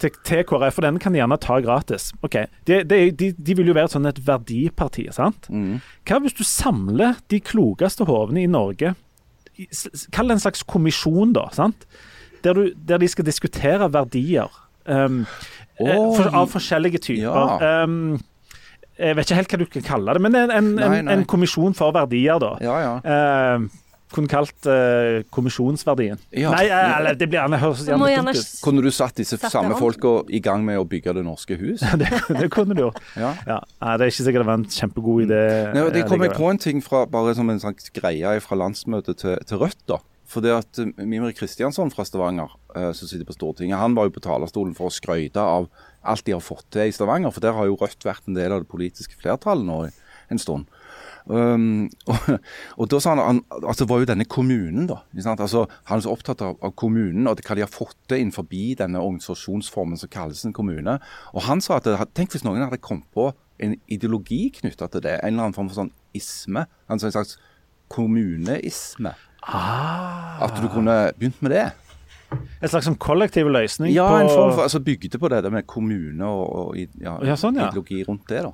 til, til KrF, for den kan de gjerne ta gratis. Ok, de, de, de, de vil jo være sånn et verdiparti, sant? Hva hvis du samler de klokeste hodene i Norge, kall det en slags kommisjon da, sant? Der, du, der de skal diskutere verdier um, oh, for, av forskjellige typer. Ja. Um, jeg vet ikke helt hva du kan kalle det, men en, en, Nei, nei. en kommisjon for verdier, da. Ja, ja. Eh, kunne kalt uh, kommisjonsverdien. Ja. Nei, eh, eller det blir gjerne høres Du gjerne dumt ut. Kunne du satt disse satt samme folka i gang med å bygge det norske hus? det, det kunne du gjort. Ja. Ja. Nei, det er ikke sikkert det var en kjempegod idé. Nei, det kom jeg på en ting fra, bare som en slags greie fra landsmøtet til, til Rødt. da. For det at Mimre Kristiansson fra Stavanger, eh, som sitter på Stortinget, han var jo på talerstolen for å skryte av alt de har fått til i Stavanger. For der har jo Rødt vært en del av det politiske flertallet nå en stund. Um, og, og da sa han, han altså var jo denne kommunen, da. Altså, han er så opptatt av, av kommunen og hva de har fått til innenfor denne organisasjonsformen som kalles en kommune. Og han sa at tenk hvis noen hadde kommet på en ideologi knytta til det. En eller annen form for sånn isme. Altså en slags kommuneisme. Ah. At du kunne begynt med det. En slags sånn kollektiv løsning Ja, på en form for, altså bygde på det det med kommune og, og ja, Ja, sånn, ja. ideologi rundt det. da.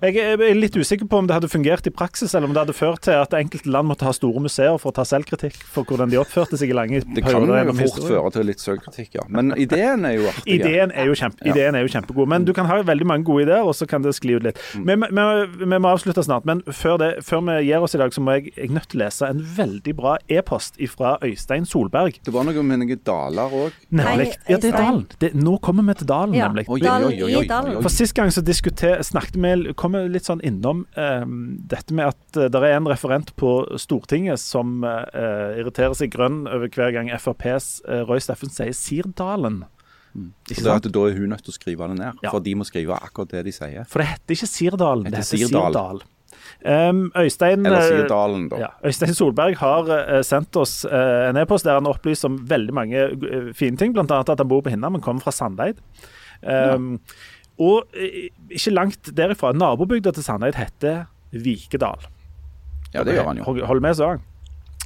Ja. Jeg er litt usikker på om det hadde fungert i praksis, eller om det hadde ført til at enkelte land måtte ha store museer for å ta selvkritikk for hvordan de oppførte seg i lange Det kan jo fort historien. føre til litt selvkritikk, ja. Men ideen er jo artig. Ideen er, jo kjempe, Ja. ideen er jo kjempegod, men du kan ha veldig mange gode ideer, og så kan det skli ut litt. Mm. Vi, vi, vi må avslutte snart, men før, det, før vi gir oss i dag, så må jeg, jeg nødt til å lese en veldig bra e-post fra Øystein Solberg. Det var noe med noen daler òg. Nemlig. Ja, det er Dalen. Det, nå kommer vi til Dalen, Ja. nemlig. Oi, oi, oi, oi. For Sist gang så snakket vi kom vi litt sånn innom eh, dette med at det er en referent på Stortinget som eh, irriterer seg grønn over hver gang FrPs eh, Roy Steffen sier Sirdalen. Ikke Så det er at Da er hun nødt til å skrive det ned, Ja. for de må skrive akkurat det de sier. For det heter ikke Sirdalen, det Heter Sirdal. Sirdal. Um, Øystein, eh, Sirdalen, da. ja, Øystein Solberg har uh, sendt oss uh, en e-post der han opplyser om veldig mange uh, fine ting, bl.a. at han bor på Hinna, men kommer fra Sandeid. Um, Og eh, ikke langt derifra, nabobygda til Sandeid heter Vikedal. Ja, det gjør han jo. Hold, med, så han.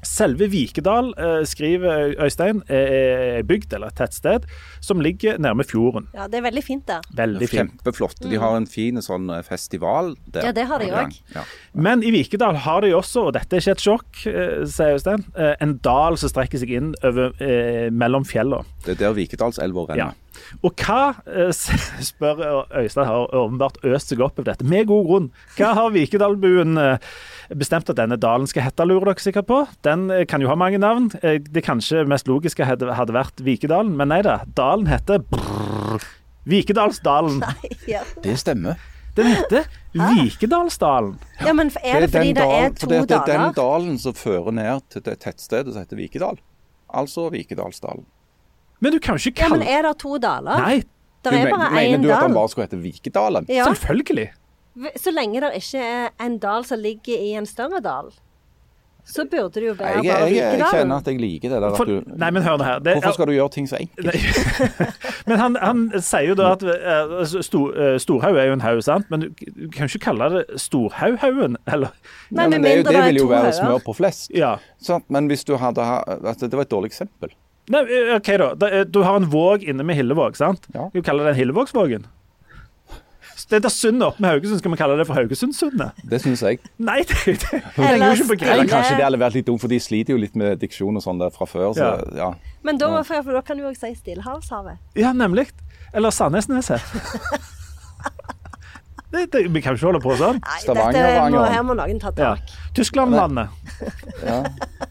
Selve Vikedal, eh, skriver Øystein, er ei bygd eller et tettsted som ligger nærme fjorden. Ja, det er veldig fint der. Veldig fint. Kjempeflott. De har en fin sånn eh, festival der. Ja, det har de òg. også. Ja. Men i Vikedal har de også, og dette er ikke et sjokk, eh, sier Øystein, eh, en dal som strekker seg inn over, eh, mellom fjellene. Det er der Vikedalselva renner. Ja. Og hva, eh, spør Øystein, har åpenbart øst seg opp over dette, med god grunn. Hva har Vikedalbuen eh, bestemt at denne dalen skal hete, lurer dere sikkert på? Den eh, kan jo ha mange navn. Eh, Det kanskje mest logiske hadde, vært Vikedalen, men nei da. Dalen heter brrr, Vikedalsdalen. Ja. Det stemmer. Den heter Vikedalsdalen. ja, men er det fordi det er to fordi det er den dalen som fører ned til det tettstedet som heter Vikedal. Altså Vikedalsdalen. Men du kan jo ikke Ja, men er det to daler? Nei, Det er bare én dal. mener du at den bare skulle hete Vikedalen? Ja, selvfølgelig. Så lenge det ikke er en dal som ligger i en større dal, så burde det jo være Jeg, bare jeg, jeg kjenner at jeg liker det der For, at du nei, men hør nå her. Det, Hvorfor skal du gjøre ting så enkelt? Men han, han sier jo da at eh, Stor, eh, Storhaug er jo en haug, sant? Men du, du kan jo ikke kalle det Storhaughaugen, eller? Nei, Ja, men det, er jo- det det er vil jo to være smør på flest. Ja. Sant? Men hvis du hadde ha- altså, Det var et dårlig eksempel. Nei, eh, OK, da. Du har en våg inne med Hillevåg, sant? Ja. Du kaller den Hillevågsvågen. Det der sundet oppe med Haugesund, skal vi kalle det for Haugesundsundet? Det syns jeg. Nei, det, det, det Eller jo ikke Eller kanskje det hadde vært litt dumt, for de sliter jo litt med diksjon og sånn der fra før. Så, ja. Men da, for, for da kan du jo si Stillehavshavet. Ja, nemlig. Eller Sandnesneset. Det, det, vi kan ikke holde på sånn. Nei, Stavanger, dette må, her må noen ta Ja. tak. Tysklandlandet. Ja.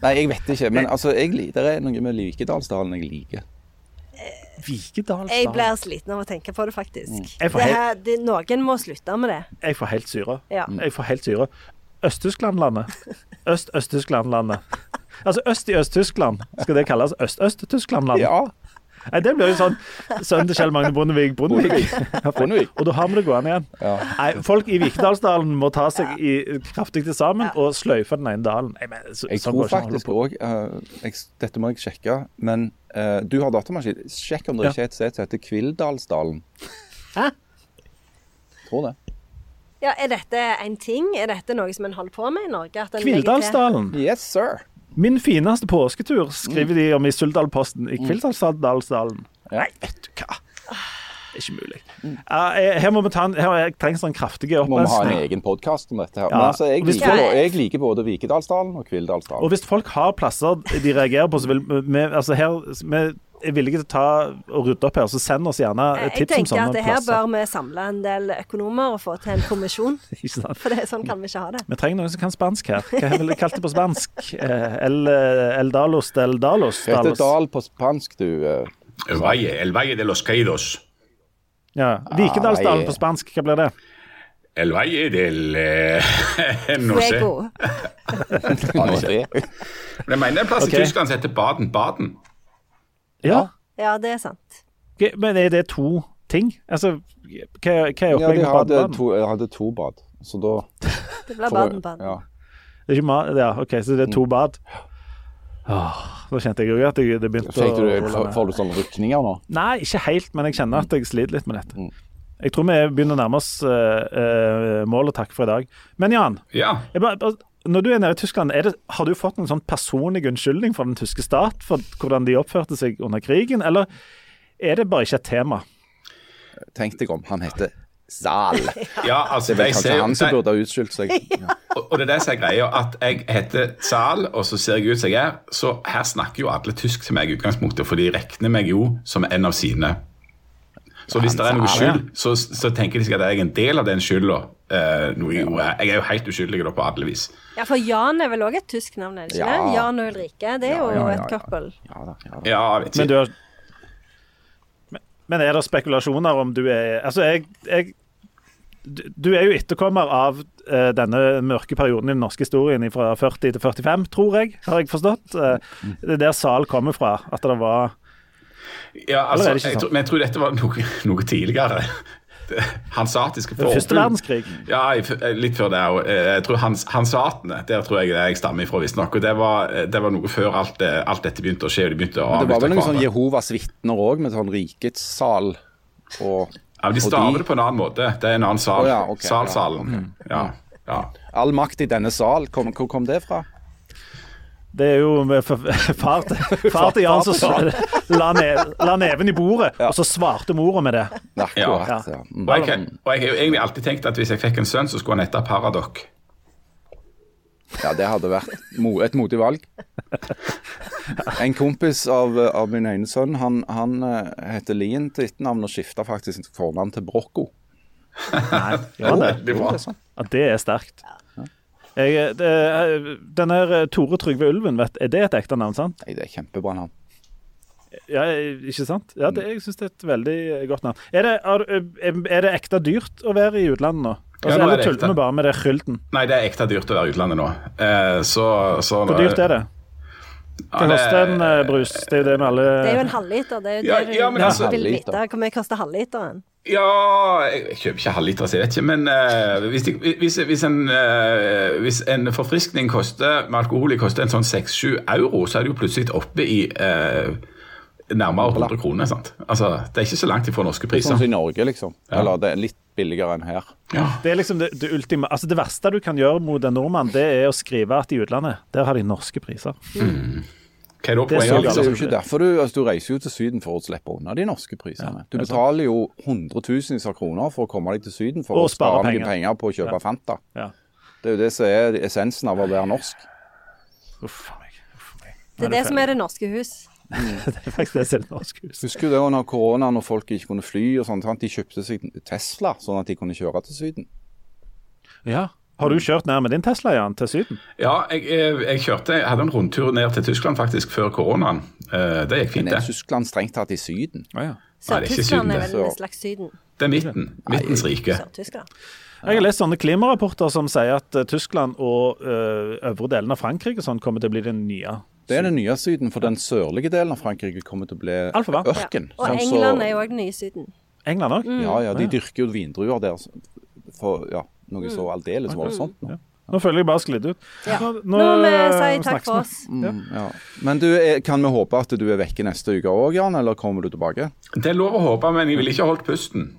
Nei, jeg vet ikke. Men altså, jeg, det er noe med Likedalsdalen jeg liker. Jeg blir sliten av å tenke på det, faktisk. Mm. Jeg får Det her, det, noen må slutte med det. Jeg får helt syre. Ja. Jeg får helt syre. Øst-Tysklandlandet. Øst-Øst-Tysklandlandet. Altså øst i Øst-Tyskland. Skal det kalles Øst-Øst-Tysklandlandet? Ja. Nei, det blir jo sånn sønnen til Kjell Magne Bondevik Bondevik. Bondevik. Og da har vi det gående igjen. Ja. Nei, folk i Vikedalsdalen må ta seg i, kraftig til sammen og sløyfe den ene dalen. Nei, men, så, Jeg sånn tror faktisk òg uh, Dette må jeg sjekke, men uh, du har datamaskin. Sjekk om det Ja. ikke er et sted som heter Kvildalsdalen. Hæ? Tror det. Ja, Er dette en ting? Er dette noe som en holder på med i Norge? Kvildalsdalen. Yes, sir. Min fineste påsketur, skriver de om i Suldalposten. I Kvildalsdalen. Nei, vet du hva. Det er ikke mulig. Uh, her må vi ta en, her trenger sånn kraftig Må vi ha en egen podkast om dette her. Ja, Men altså, jeg liker, liker, jeg liker både Vikedalsdalen og Og hvis folk har plasser de reagerer på, så vil vi altså her, vi er villige til å ta og rydde opp her, så send oss gjerne Jeg tips om tenker at det her plasser. bør vi samle en del økonomer og få til en kommisjon. Ikke sant? For det, sånn kan vi ikke ha det. Vi trenger noen som kan spansk her. Hva ville du kalt det på spansk? Eh, El, el Dalos del Dalos? Det heter dal på spansk, du. eh. El Valle, el Valle de los Caídos. Ja. Vikedalsdalen Ah, på spansk, hva blir det? El Valle del eh, No sé. Jeg mener er en plass okay. i Tyskland som heter Baden-Baden. Ja. Ja, det er sant. Men er det to ting? Altså, hva, hva er opplegget ja, med to, jeg hadde to bad, så da Det ble Baden-Baden. Ja. Det er ikke mat ja, OK, så det er to bad. Åh, da kjente jeg jo at jeg, det begynte Fikk du, å får, får du sånne rykninger nå? Nei, ikke helt, men jeg kjenner at jeg sliter litt med dette. Mm. Jeg tror vi begynner å nærme oss uh, uh, mål og takk for i dag. Men Jan, Ja. jeg bare, bare, når du er nede i Tyskland, er det, har du fått en sånn personlig unnskyldning fra den tyske stat for hvordan de oppførte seg under krigen, eller er det bare ikke et tema? Tenk deg om, han heter Zal. Det ja, altså er vel kanskje ser, han som burde ha utskyldt seg. Ja. og, og det er det som er greia, at jeg heter Zal, og så ser jeg ut som jeg er. Så her snakker jo alle tysk til meg i utgangspunktet, for de regner meg jo som en av sine. Så hvis det er noe skyld, så, så tenker de sikkert at jeg er en del av den skylda. Uh, jeg, er. jeg er jo helt uskyldig da på alle vis. Ja, for Jan er vel òg et tysk navn, er det ikke Ja. det? Jan og Ulrike. Det er jo Ja, ja, ja, et ja. couple. Ja da, ja da. Ja, jeg vet Men, har, men, men er det spekulasjoner om du er Altså, jeg, jeg du- Du er jo etterkommer av uh, denne mørke perioden i den norske historien fra 40 til 45, tror jeg, har jeg forstått. Uh, det er der Sal kommer fra. At det var Ja, altså, jeg tror, men jeg tror dette var noe, noe tidligere. Hansatiske Hansatiske Første verdenskrig. Ja, litt før det òg. Jeg tror hans, Hansatene, der tror jeg det jeg stammer ifra, visstnok. Og det var, det var noe før alt, det- alt dette begynte å skje. og de begynte å det var vel noen sånn. Jehovas vitner òg, med sånn rikets sal og Ja, men De staver det på en annen måte. Det er en annen sal. Oh, ja, okay, Salsalen. Ja, ja. All makt i denne sal. Kom, hvor kom det fra? Det er jo far til, far til Jan som la, ne, la neven i bordet, Ja. og så svarte mora med det. Ja, Ja. Ja. Og, jeg, og jeg har jo egentlig alltid tenkt at hvis jeg fikk en sønn, så skulle han hete Paradok. ja, det hadde vært et modig valg. En kompis av, av min ene sønn, han, han eh, heter Lien til etternavn og skifta faktisk fornavn til Brocco. Nei, gjør han det? Det er. Det. Det er sterkt. Jeg, det, den her eh, Tore Trygve Ulven, vet, er det et ekte navn, sant? Nei, det er kjempebra navn. Ja, ikke sant? Ja, det, jeg syns det er et veldig godt navn. Er det, er, er det ekte dyrt å være i utlandet nå? Altså, Ja, nå er eller tuller vi bare med det skylten? Nei, det er ekte dyrt å være i utlandet nå. Eh, så, så Hvor dyrt er det? Ja, Hva det- koster en eh, brus? Det er jo det med alle Det er jo en halvliter. Det er jo Ja, det ja, men du altså- vil vite. Hvor mye koster halvliteren? Ja Jeg kjøper ikke halvliter, så jeg vet ikke. Men uh, hvis, de, hvis, hvis, en, uh, hvis en forfriskning koster, med alkohol i koster en sånn 6-7 euro, så er det jo plutselig oppe i uh, nærmere 100 kroner. sant? Altså, Det er ikke så langt ifra norske priser. Sånn priser. som i Norge, liksom. Ja. Eller det er litt billigere enn her. Ja. Det er liksom det, det ultima Altså det verste du kan gjøre mot en nordmann, det er å skrive at i utlandet, der har de norske priser. Hva er da Det er poenget? det er jo ikke derfor du, altså, du reiser jo til Syden for å slippe unna de norske prisene. Du betaler jo hundretusenvis av kroner for å komme deg til Syden for Og å spare spare penger. penger på å kjøpe Ja. Fanta. Ja. Det er jo det som er essensen av å være norsk. Uff meg. Uff meg. Det er det som er det norske hus. Det er faktisk det som er det norske hus. Husker du det under korona når folk ikke kunne fly og sånt. De kjøpte seg Tesla sånn at de kunne kjøre til Syden. Ja. Har du kjørt ned med din Tesla, Jan, til Syden? Ja, jeg, jeg, kjørte, jeg hadde en rundtur ned til Tyskland faktisk før koronaen. Eh, det gikk fint, det. Men er. Tyskland strengt tatt i Syden? Ah, ja. Nei, det er ikke Sør-Tyskland er Syden, vel en slags Syden. Det er midten. Midtens rike. Sør-Tyskland. Jeg har lest sånne klimarapporter som sier at eh, Tyskland og eh, øvre delen av Frankrike sånn kommer til å bli den nye. Det er den nye Syden, for den sørlige delen av Frankrike kommer til å bli Alfabar. ørken. ørken. Og Sånn så- England er jo òg den nye Syden. England òg? Ja, ja, de dyrker jo vindruer der for ja, noe så aldeles voldsomt. nå. Nå føler jeg bare sklidd ut. Ja. Nå, Nå må vi eh, si takk snakkes for oss. Mm, ja. Men du, er- kan vi håpe at du er vekke neste uke òg, Jan, eller kommer du tilbake? Det er lov å håpe, men jeg ville ikke holdt pusten.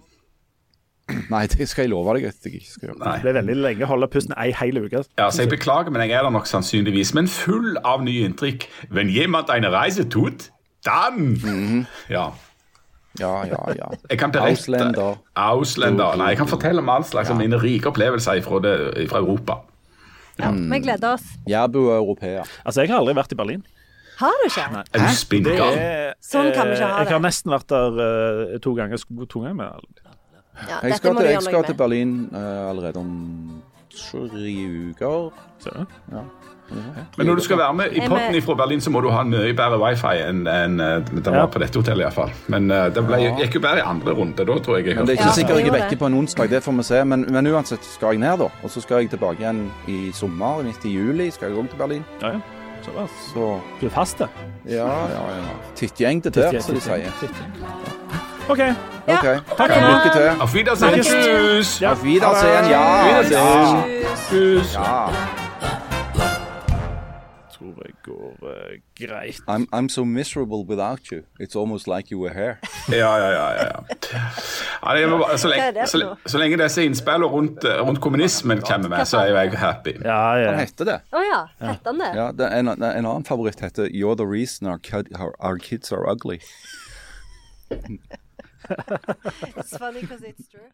Nei, det skal jeg love deg at jeg ikke skal gjøre. Nei. Det er veldig lenge å holde pusten ei hel uke. Ja, så Jeg beklager, men jeg er der nok sannsynligvis. Men full av nye inntrykk. Wenn jemand eine Reise tut, dann Ja. Ja, ja, ja. Jeg kan berette Ausländer. Ausländer. Nei, jeg kan fortelle om all slags av mine rike opplevelser fra, det, fra Europa. Ja, vi gleder oss. Jærbu bor Europea. Altså, jeg har aldri vært i Berlin. Har du ikke? Nei. Er du Det spinngal? Sånn kan vi ikke ha det. Jeg har nesten vært der uh, to ganger. Jeg to ganger med Ja, Jeg dette skal må til, jeg skal til. Berlin uh, allerede om tre uker. Ser du? Men når du skal være med i potten fra Berlin, så må du ha mye bedre wifi enn enn, eh, det var på dette hotellet. i hvert fall. Men eh, det ble, gikk jo bedre i andre runde. Da tror jeg jeg Men det er ikke sikkert jeg er vekke på en onsdag, det får vi se. Men, men uansett skal jeg ned, da. Og så skal jeg tilbake igjen i sommer, midt i juli skal jeg òg til Berlin. Ja, ja. Så, Så du er fast, da? ja, ja, ja. Tittgjeng til der, som de sier. OK. OK. Ha det. Lykke til. Auf Wiedersehen. Tschüss. Ja. Auf Wiedersehen, ja. Wiedersehen. ja. Tschüss. ja. Tror jeg går uh, greit. I'm, I'm so miserable without you. It's almost like you were here. Ja, ja, ja. ja, ja. ja det bare, så, lenge, det så, så lenge disse innspillene rundt, eh, rundt kommunismen kommer med, så er jeg happy. Ja, ja. Han heter det? Å ja. Heter han det? Ja, det en, en annen favoritt heter You're the reason our, kid, our, our kids are ugly. It's funny because it's true.